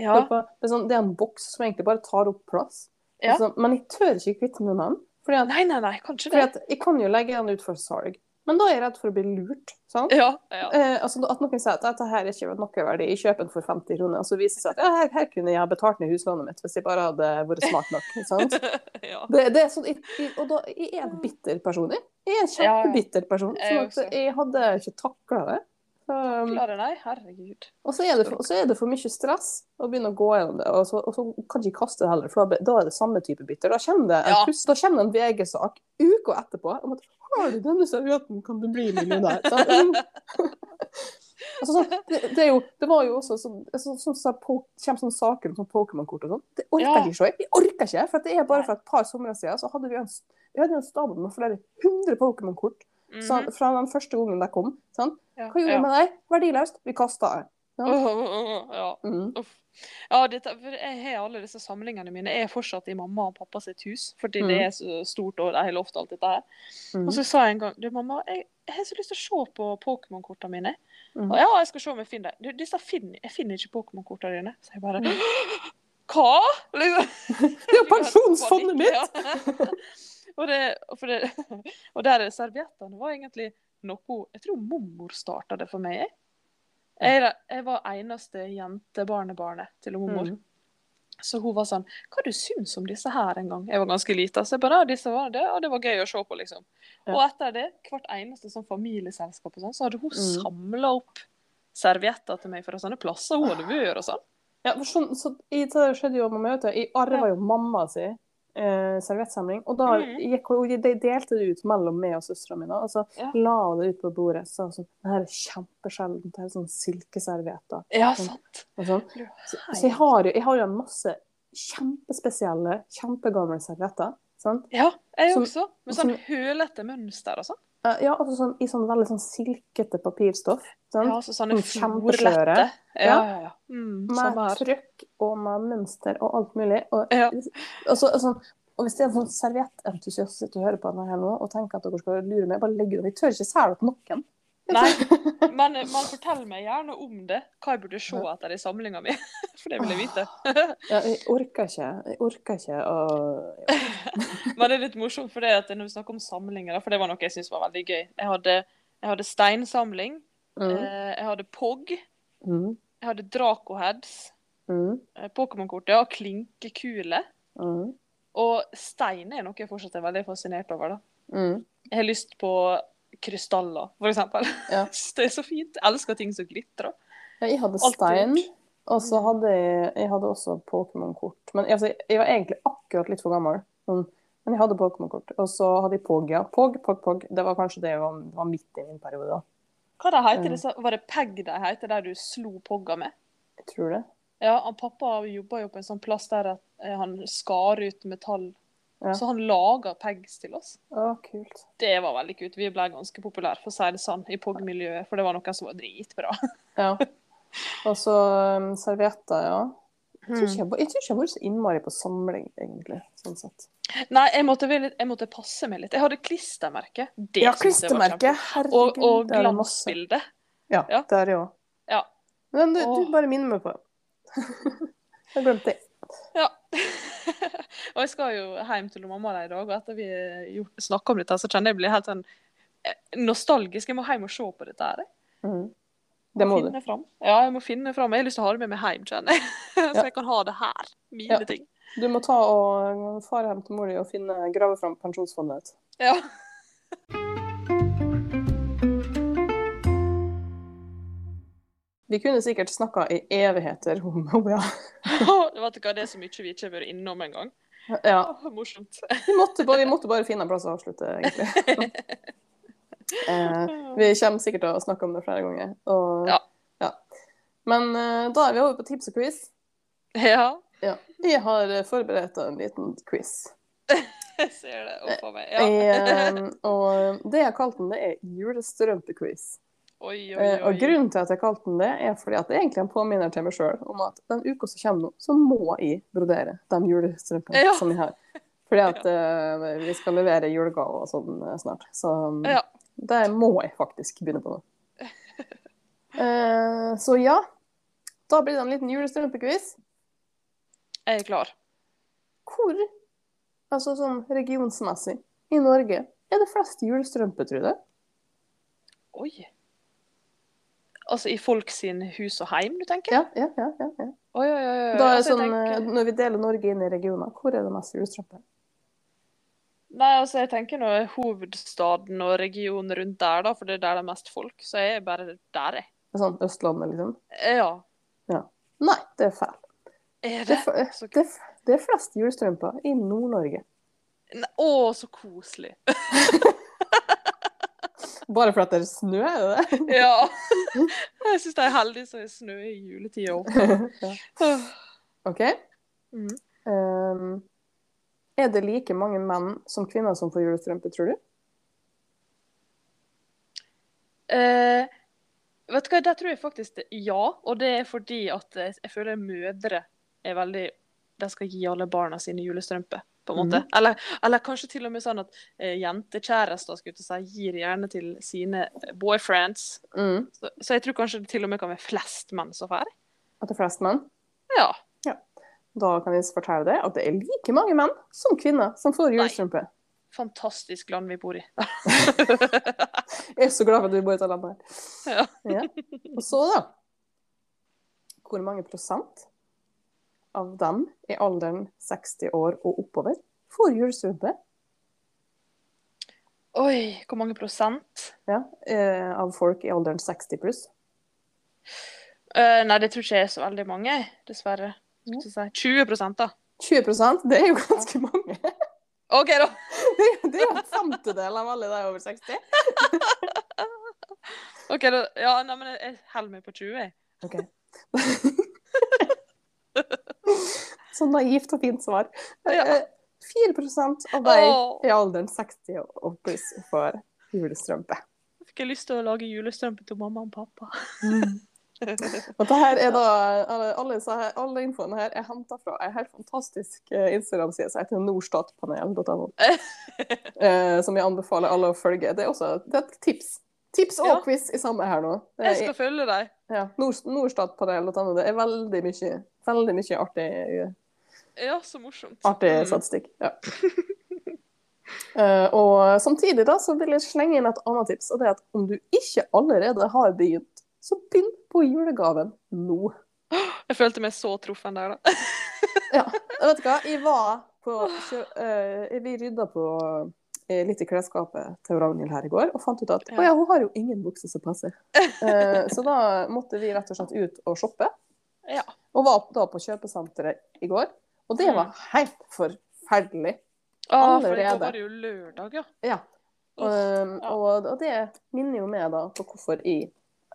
Ja. Det, er sånn, det er en boks som egentlig bare tar opp plass. Ja. Altså, men jeg tør ikke kvitte meg med den. Fordi at, Nei, nei, nei, kanskje det. at jeg kan jo legge den ut for salg, men da er jeg redd for å bli lurt. sant? Ja, ja. Eh, altså At noen sier at dette her er ikke noe verdi, jeg kjøper den for 50 kroner, og så viser det seg at ja, her, her kunne jeg ha betalt ned huslånet mitt hvis jeg bare hadde vært smart nok. *laughs* sant? ja. Det, det er sånn, jeg, jeg, og da, jeg er en bitter person. Jeg, jeg er en kjempebitter person. Sånn at jeg hadde ikke takla det. Så, um, Klarer nei, herregud. og så er, det for, så er det for mye stress å begynne å gå gjennom det, og så, og så kan jeg ikke kaste det heller, for da, er det samme type bitter. Da kommer det en, Ja. da kommer en VG-sak uka etterpå om at har du denne servietten, kan du bli millionær. *laughs* Sant? *laughs* altså, sånn, det, det, jo, det var jo også sånn, sånn, sånn, så, kommer sånne saker om sånn Pokémon-kort og sånn. Det orker Ja. jeg ikke se. Jeg orker ikke, for det er bare for et par somre siden så hadde vi en, vi hadde en stabel med flere hundre Pokémon-kort mm -hmm. fra den første gangen de kom. Sant? Ja, Hva gjorde ja. vi med deg? Verdiløst. Vi kasta det. Ja. ja. Mm. Ja, dette, jeg har alle disse samlingene mine. Jeg er fortsatt i mamma og pappa sitt hus, fordi det Mm. er så stort og de har lovt alt dette her. Mm. Og så sa jeg en gang du mamma, jeg, jeg har så lyst til å se på Pokémon-kortene mine. Mm. Og ja, jeg skal se om jeg finner dem. Disse finner, jeg finner ikke Pokémon-kortene dine. Så jeg bare Mm. Hva?! Liksom. *laughs* Det er jo pensjonsfondet mitt! Ja. *laughs* og, det, og, det, *laughs* og der serviettene var egentlig noe Jeg tror mormor starta det for meg. Jeg. Jeg, jeg var eneste jentebarnebarnet til mormor. Mm. Så hun var sånn Hva du syns om disse her en gang? Jeg var ganske lita, så jeg bare disse var det, og det var gøy å se på, liksom. Ja. Og etter det, hvert eneste sånn familieselskap og sånn, så hadde hun Mm. samla opp servietter til meg fra sånne plasser hun hadde vært og sånn. Ja, for sånn, så i det skjedde jo med møtet. Jeg arva jo mamma si eh, serviettsamling. Og da Mhm. gikk hun, de delte det ut mellom meg og søstera mi. Og så Ja. la hun det ut på bordet. Så sånn, det her er kjempesjeldent. Det er sånn silkeservietter. Ja, Mm. sant. Sånn. Så, så jeg har jo jeg har jo en masse kjempespesielle, kjempegamle servietter. Sant? Ja, jeg Som- også. Med som- sånn hølete mønster og sånn. Eh, Ja, altså sånn, i sånn veldig sånn silkete papirstoff. Sånn. Ja, så sånne Sånn kjempeskjøre. Ja, ja, ja. Mm, med trykk og med mønster og alt mulig. Og, Ja. og, så, og, sånn, og hvis det er en sånn serviettentusiast som sitter og hører på denne her nå og tenker at dere skal lure meg, bare legg det. Jeg tør ikke selge det på noen. Nei, *laughs* men men fortell meg gjerne om det. Hva jeg burde se etter i samlinga mi. *laughs* For det vil jeg vite. Ja, jeg orker ikke. Jeg orker ikke å ja. *laughs* Men det er litt morsomt, for det at når vi snakker om samlinger, for det var noe jeg syntes var veldig gøy. Jeg hadde, jeg hadde steinsamling. mm. eh, Jeg hadde POG. Mm. Jeg hadde Dracoheads. Mm. eh, Pokémon-kort, ja. Klinkekule. Mm. Og stein er noe jeg fortsatt er veldig fascinert over. da. Mm. Jeg har lyst på krystaller, eksempel. Ja. *laughs* Det er så fint. Jeg elsker ting som glitrer. Ja, jeg hadde stein, og så hadde jeg, jeg hadde også Pokémon-kort. Men altså, jeg var egentlig akkurat litt for gammel. Men jeg hadde Pokémon-kort. Og så hadde jeg Pog, ja. Pog, Pog, Pog. Det var kanskje det var, var midt i min periode. da. Hva det heter det? Var det PEG det heter, der du slo pogga med? Jeg tror det. Ja, han pappa jobba jo på en sånn plass der at eh, han skar ut metall Ja. Så han laga pegs til oss. Å, kult. Det var veldig kult. Vi ble ganske populære, for å si det sånn, i POG-miljøet. For det var noen som var dritbra. Ja. Og så um, servietter, ja. Jeg tror, ikke jeg, tror ikke jeg har vært så innmari på samling, egentlig. sånn sett. Nei, jeg måtte, jeg måtte passe meg litt. Jeg hadde klistremerke. Det Ja, klistremerke. Herregud, Og, og glansbilde. Ja, Ja. det er det òg. Ja. Men du, du bare minner meg på det. *laughs* jeg glemte det. Ja. *laughs* og jeg skal jo hjem til mamma i dag, og etter vi snakka om dette, så kjenner jeg blir helt sånn eh, nostalgisk. Jeg må hjem og se på dette her. Mhm. Det må du. finne Fram. Ja, jeg må finne fram. Jeg har lyst til å ha det med meg hjem, kjenner jeg. *laughs* så jeg kan ha det her. Mine Ja. ting. Du må ta og fare hjem til mor di og finne, grave fram pensjonsfondet ditt. Ja. Vi kunne sikkert snakka i evigheter om Obia. Vet du hva, det er så mye vi ikke har vært innom engang. Ja. Oh, Morsomt. Vi måtte, bare, vi måtte bare finne en plass å avslutte, egentlig. *laughs* eh, vi kommer sikkert til å snakke om det flere ganger. Og, Ja. ja. Men eh, da er vi over på tips og quiz. Ja, Ja. Jeg har eh, forberedt en liten quiz. jeg ser det oppå meg. Ja. Eh, og det jeg har kalt den, det er julestrømpequiz. Oi, oi, oi. og grunnen til at jeg kalte den det, er fordi at det er egentlig en påminner til meg sjøl om at den uka som kommer nå, så må jeg brodere de julestrømpene Ja. som jeg har. Fordi at *laughs* eh, vi skal levere julegaver og sånn eh, snart. Så um, Ja. det må jeg faktisk begynne på nå. uh, *laughs* så ja. Da blir det en liten julestrømpequiz. Jeg er klar. Hvor, altså sånn regionsmessig, i Norge er det flest julestrømper, tror du? Oi. Altså i folk sin hus og heim, du tenker? Ja, ja, ja. ja, ja. Oi, oi, oi. Da er altså, sånn, tenker... eh, Når vi deler Norge inn i regioner, hvor er det mest julestrømper? Nei, altså jeg tenker nå hovedstaden og regionen rundt der, da, for det er der det er mest folk. Så jeg er bare der, jeg. Sånn Østlandet, liksom? Ja. Nei, det er feil. Er Det det? er, Så- det det er flest julestrømper i Nord-Norge. Å, så koselig. *laughs* Bare fordi det er snø, er det det? *laughs* Ja. *laughs* Jeg syns det er heldig som er snø i juletida *laughs* òg. ja. OK. Mm. Um, er det like mange menn som kvinner som får julestrømpe, tror du? Uh, vet du hva, der tror jeg faktisk det, ja. Og det er fordi at eh, jeg føler mødre er veldig De skal gi alle barna sine julestrømper, på en måte. eller, eller kanskje til og med sånn at eh, jentekjærester si, gir gjerne til sine eh, boyfriends. Mm. Så, så jeg tror kanskje det til og med kan være flest menn som får. At det er flest menn? Ja. Da kan vi fortelle deg at det er like mange menn som kvinner som får julestrømpe. Fantastisk land vi bor i. *laughs* Jeg er så glad for at vi bor i dette landet. her. Ja. Ja. Og så, da Hvor mange prosent av dem i alderen 60 år og oppover får julestrømpe? Oi, hvor mange prosent? Ja, eh, av folk i alderen 60 pluss. Uh, nei, det tror ikke jeg er så veldig mange, dessverre. Jeg si. 20 da. 20% det er jo ganske mange. OK, da. *laughs* Det er, det er jo en femtedel av alle de over 60. *laughs* Ok, da. Ja, nei, men jeg- holder meg på 20. jeg. Ok. *laughs* *laughs* Så naivt og fint svar. Ja. Eh, 4% av de Åh. i alderen 60 og pluss får julestrømpe. Jeg Fikk lyst til å lage julestrømpe til mamma og pappa. *laughs* Og det her er da, alle, alle, så her- alle infoen her er henta fra en helt fantastisk eh, Instagram-side som heter nordstatpanel.no. *laughs* eh, som jeg anbefaler alle å følge. Det er også det er et tips. Tips og Ja. quiz i samme her nå. Er, Jeg skal følge deg. ja, nord, nordstatpanel.no. Det er veldig mye, veldig mye artig, Ja, så morsomt. artig Mm. statistikk. Ja. Uh, *laughs* og samtidig da, så vil jeg slenge inn et annet tips, og det er at om du ikke allerede har begynt, så begynn på julegaven nå. *gasps* Jeg følte meg så truffen der, da. *laughs* Ja, vet du hva? Jeg var på kjø uh, Vi rydda på eh, litt i klesskapet til Ragnhild her i går og fant ut at Ja. å ja, hun har jo ingen bukser som passer. *laughs* Eh, så da måtte vi rett og slett ut og shoppe. Ja. Og var da på kjøpesenteret i går. Og det Mm. var helt forferdelig. Ah, for det var jo lørdag, ja. Ja. Og, og, og det minner jo meg da på hvorfor jeg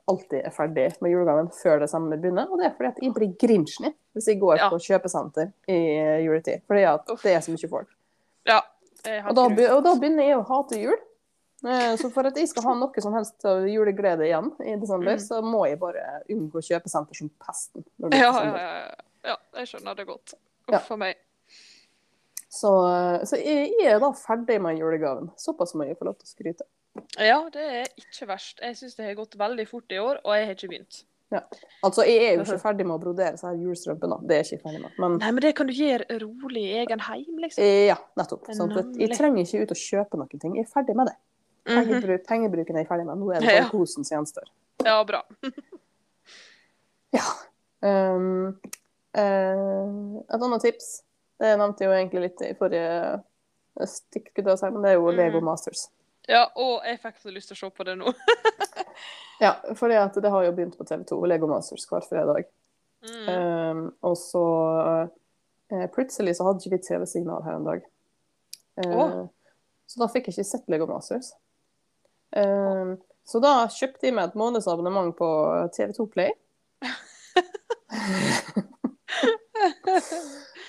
alltid er ferdig med julegaven før desember begynner. Og det er fordi at jeg blir grinchen hvis jeg går Ja. på kjøpesenter i juletid. Fordi at det er så mye folk. Ja. Jeg har Og da, og da begynner jeg å hate jul. Eh, Så for at jeg skal ha noe som helst av juleglede igjen i desember, Mm. så må jeg bare unngå kjøpesenter som pesten. Ja, ja, ja, ja. ja, jeg skjønner det godt. Ja. Uff a meg. Så, så jeg er da ferdig med julegaven. Såpass må jeg få lov til å skryte. Ja, det er ikke verst. Jeg syns det har gått veldig fort i år, og jeg har ikke begynt. Altså, jeg er jo ikke ferdig med å brodere så her julestrømpene. Det er jeg ikke ferdig med. Men Nei, men det kan du gjøre rolig i egen heim, liksom. eh, ja, nettopp. Sånn, at jeg trenger ikke ut og kjøpe noen ting. Jeg er ferdig med det. Mhm. Pengebruk, pengebruken er jeg ferdig med. Nå er det bare Ja. kosen som gjenstår. Ja, bra. *laughs* Ja. Um, uh, et annet tips, det nevnte jeg jo egentlig litt i forrige stikk, jeg si, men det er jo Lego Lego Masters. Ja, og jeg fikk så lyst til å se på det nå. *laughs* Ja, for det har jo begynt på TV 2, Lego Masters hver fredag. Mm. Um, og så uh, plutselig så hadde ikke vi TV-signal her en dag. Uh, oh. Så da fikk jeg ikke sett Lego Masters. Um, så da kjøpte jeg meg et månedsabonnement på TV2 Play.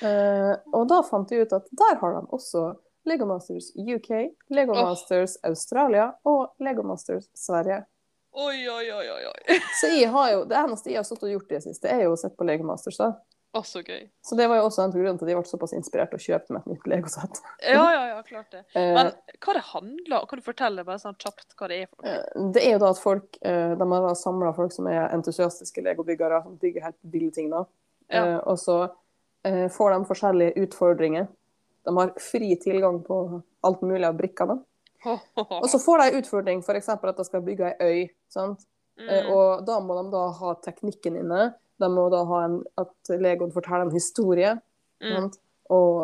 uh, *laughs* og da fant jeg ut at der har de også Lego Masters UK, Lego Åh. Masters Australia og Lego Masters Sverige. Oi, oi, oi, oi. oi. Så jeg har jo, det eneste jeg har stått og gjort i det siste, er jo å sett på Lego Masters. da. Å, så gøy. Så det var jo også en grunn til at de ble såpass inspirert og kjøpte meg et nytt Lego-sett. Ja, ja, ja, klart det. *laughs* Eh, Men hva det handler om? Kan du fortelle bare sånn kjapt hva det er for noe? eh, det er jo da at folk, eh, de har samla folk som er entusiastiske legobyggere, som bygger helt ville ting. da. Ja. Og så får de forskjellige utfordringer. De har fri tilgang på alt mulig av brikkene. Og så *laughs* får de en utfordring, f.eks. at de skal bygge ei øy. sant? Mm. Og da må de da ha teknikken inne. De må da ha en, at Legoen forteller en historie. Mm. Og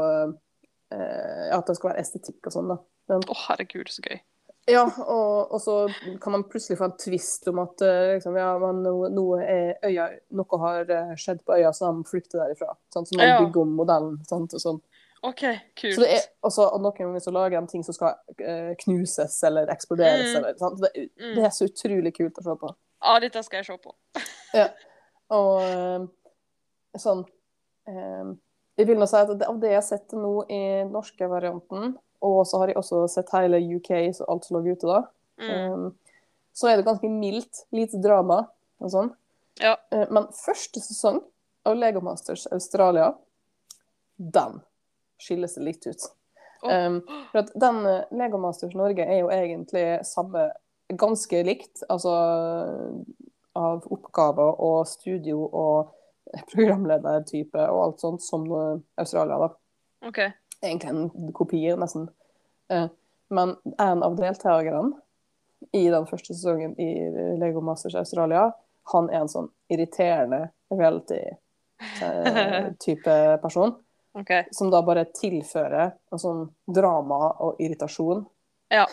eh, at det skal være estetikk og sånn. da. Å, herregud, så gøy. Ja, og, og så kan man plutselig få en tvist om at eh, liksom, ja, men er øya, noe har eh, skjedd på øya, så de flykter derifra. Sant? Så man Ja. bygger om modellen. Sant? Og sånn. OK, kult. Så er, også, og noen ganger så lager de ting som skal eh, knuses eller eksploderes. Mm. Eller? Det, Mm. det er så utrolig kult å se på. Ja, dette skal jeg se på. *laughs* Og eh, sånn eh, Jeg vil nå si at av det jeg har sett nå i den norske varianten, og så har jeg også sett hele UK, så alt som lå ute da, Mm. eh, så er det ganske mildt. Lite drama og sånn. Ja. Men første sesong av Lego Masters Australia, den skiller seg litt ut. Um, for at den Lego Masters Norge er jo egentlig samme Ganske likt, altså av oppgaver og studio og programledertype og alt sånt som eh, Australia, da. OK. Egentlig en kopi, nesten. Eh, men en av deltakerne i den første sesongen i Lego Masters Australia, han er en sånn irriterende reality-type *laughs* person ok. som da bare tilfører en sånn drama og irritasjon. Ja.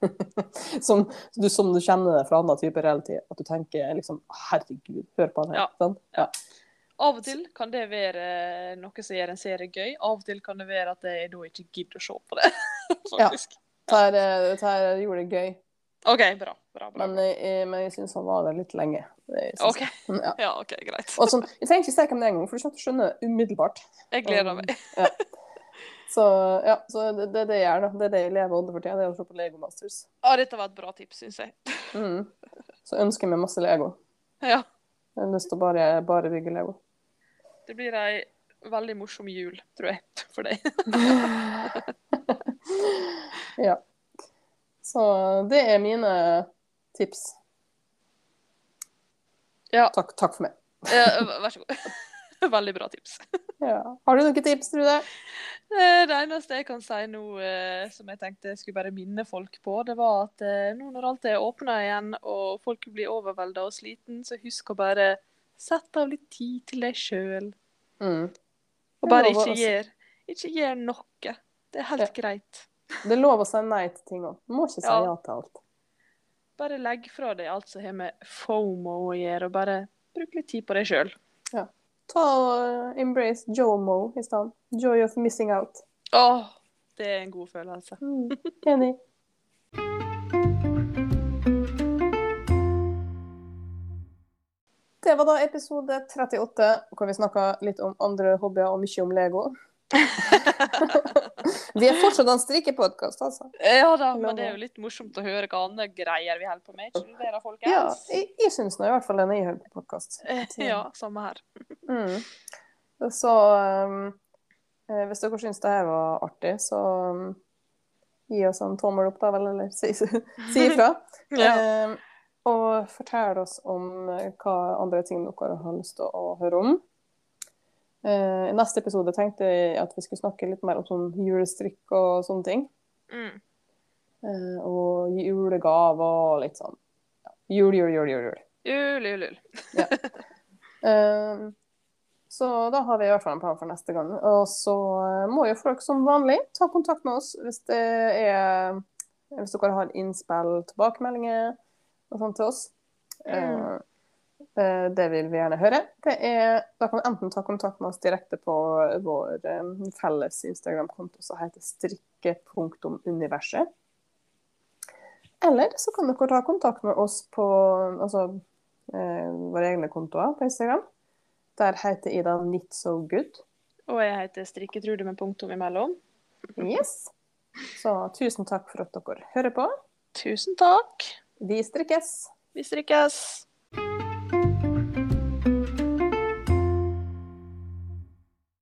*laughs* som, du, som du kjenner det fra annen type reality. At du tenker liksom Herregud, hør på han her. Ja. Ja. Av og til kan det være noe som gjør en serie gøy. Av og til kan det være at jeg da ikke gidder å se på det. *laughs* Faktisk. Det her, eh, det gjorde det gøy, OK, bra. bra, bra. men, eh, men jeg syns han var der litt lenge. OK. Ja. *laughs* Ja, OK, greit. Sånn, jeg trenger ikke si hvem det er engang, for du kommer til å skjønne det umiddelbart. Jeg gleder meg. Så ja, så det, det er det gjør, da. Det er det jeg lever under for tida, det er å se på Lego Masters. Ja, dette var et bra tips, syns jeg. *laughs* Mm. Så ønsker jeg meg masse Lego. Ja. Jeg har lyst til å bare, bare bygge Lego. Det blir ei veldig morsom jul, tror jeg, *laughs* for deg. *laughs* ja. Så det er mine tips. Ja, Takk, takk for meg. ja, vær så god. Veldig bra tips. Ja. Har du noen tips, Trude? Eh, Det eneste jeg kan si nå, eh, som jeg tenkte jeg skulle bare minne folk på, det var at eh, nå når alt er åpna igjen og folk blir overvelda og sliten, så husk å bare sette av litt tid til deg sjøl. Mm. Og bare ikke gjør, ikke gjør noe. Det er helt Ja. greit. Det er lov å si nei til ting òg. Du må ikke si Ja. ja til alt. Bare legg fra deg alt som har med fomo å gjøre, og bare bruk litt tid på deg sjøl. Ta og embrace Jomo i stedet. Joy of missing out. Åh, det er en god følelse. Mm. Enig. Det var da episode 38, hvor vi snakka litt om andre hobbyer og mye om Lego. *laughs* Vi er fortsatt en strikkepodkast, altså. Ja da, men det er jo litt morsomt å høre hva andre greier vi holder på med. Ikke da, folkens? Ja, jeg, jeg syns nå i hvert fall det når jeg hører på podkast. *laughs* Ja, samme her. Mm. Så um, eh, hvis dere syns det her var artig, så um, gi oss en tommel opp, da vel, eller si, *laughs* si ifra. *laughs* Ja. Um, og fortell oss om eh, hva andre ting dere har lyst til å høre om. Eh, I neste episode tenkte jeg at vi skulle snakke litt mer om sånn julestrikk og sånne ting. Mm. Eh, og julegaver og litt sånn. Ja. Jul, jul, jul, jul. jul. Jul, jul, jul. *laughs* Eh, så da har vi i hvert fall en plan for neste gang. Og så må jo folk som vanlig ta kontakt med oss hvis det er Hvis dere har innspill, tilbakemeldinger og sånt til oss. Mm. Det vil vi gjerne høre. Det er, da kan du enten ta kontakt med oss direkte på vår eh, felles Instagram-konto som heter strikke.universet. Eller så kan dere ta kontakt med oss på altså, eh, våre egne kontoer på Instagram. Der heter Ida Knit So Good. Og jeg heter Strikketrude med punktum imellom. Yes. Så tusen takk for at dere hører på. Tusen takk. Vi strikkes. Vi strikkes.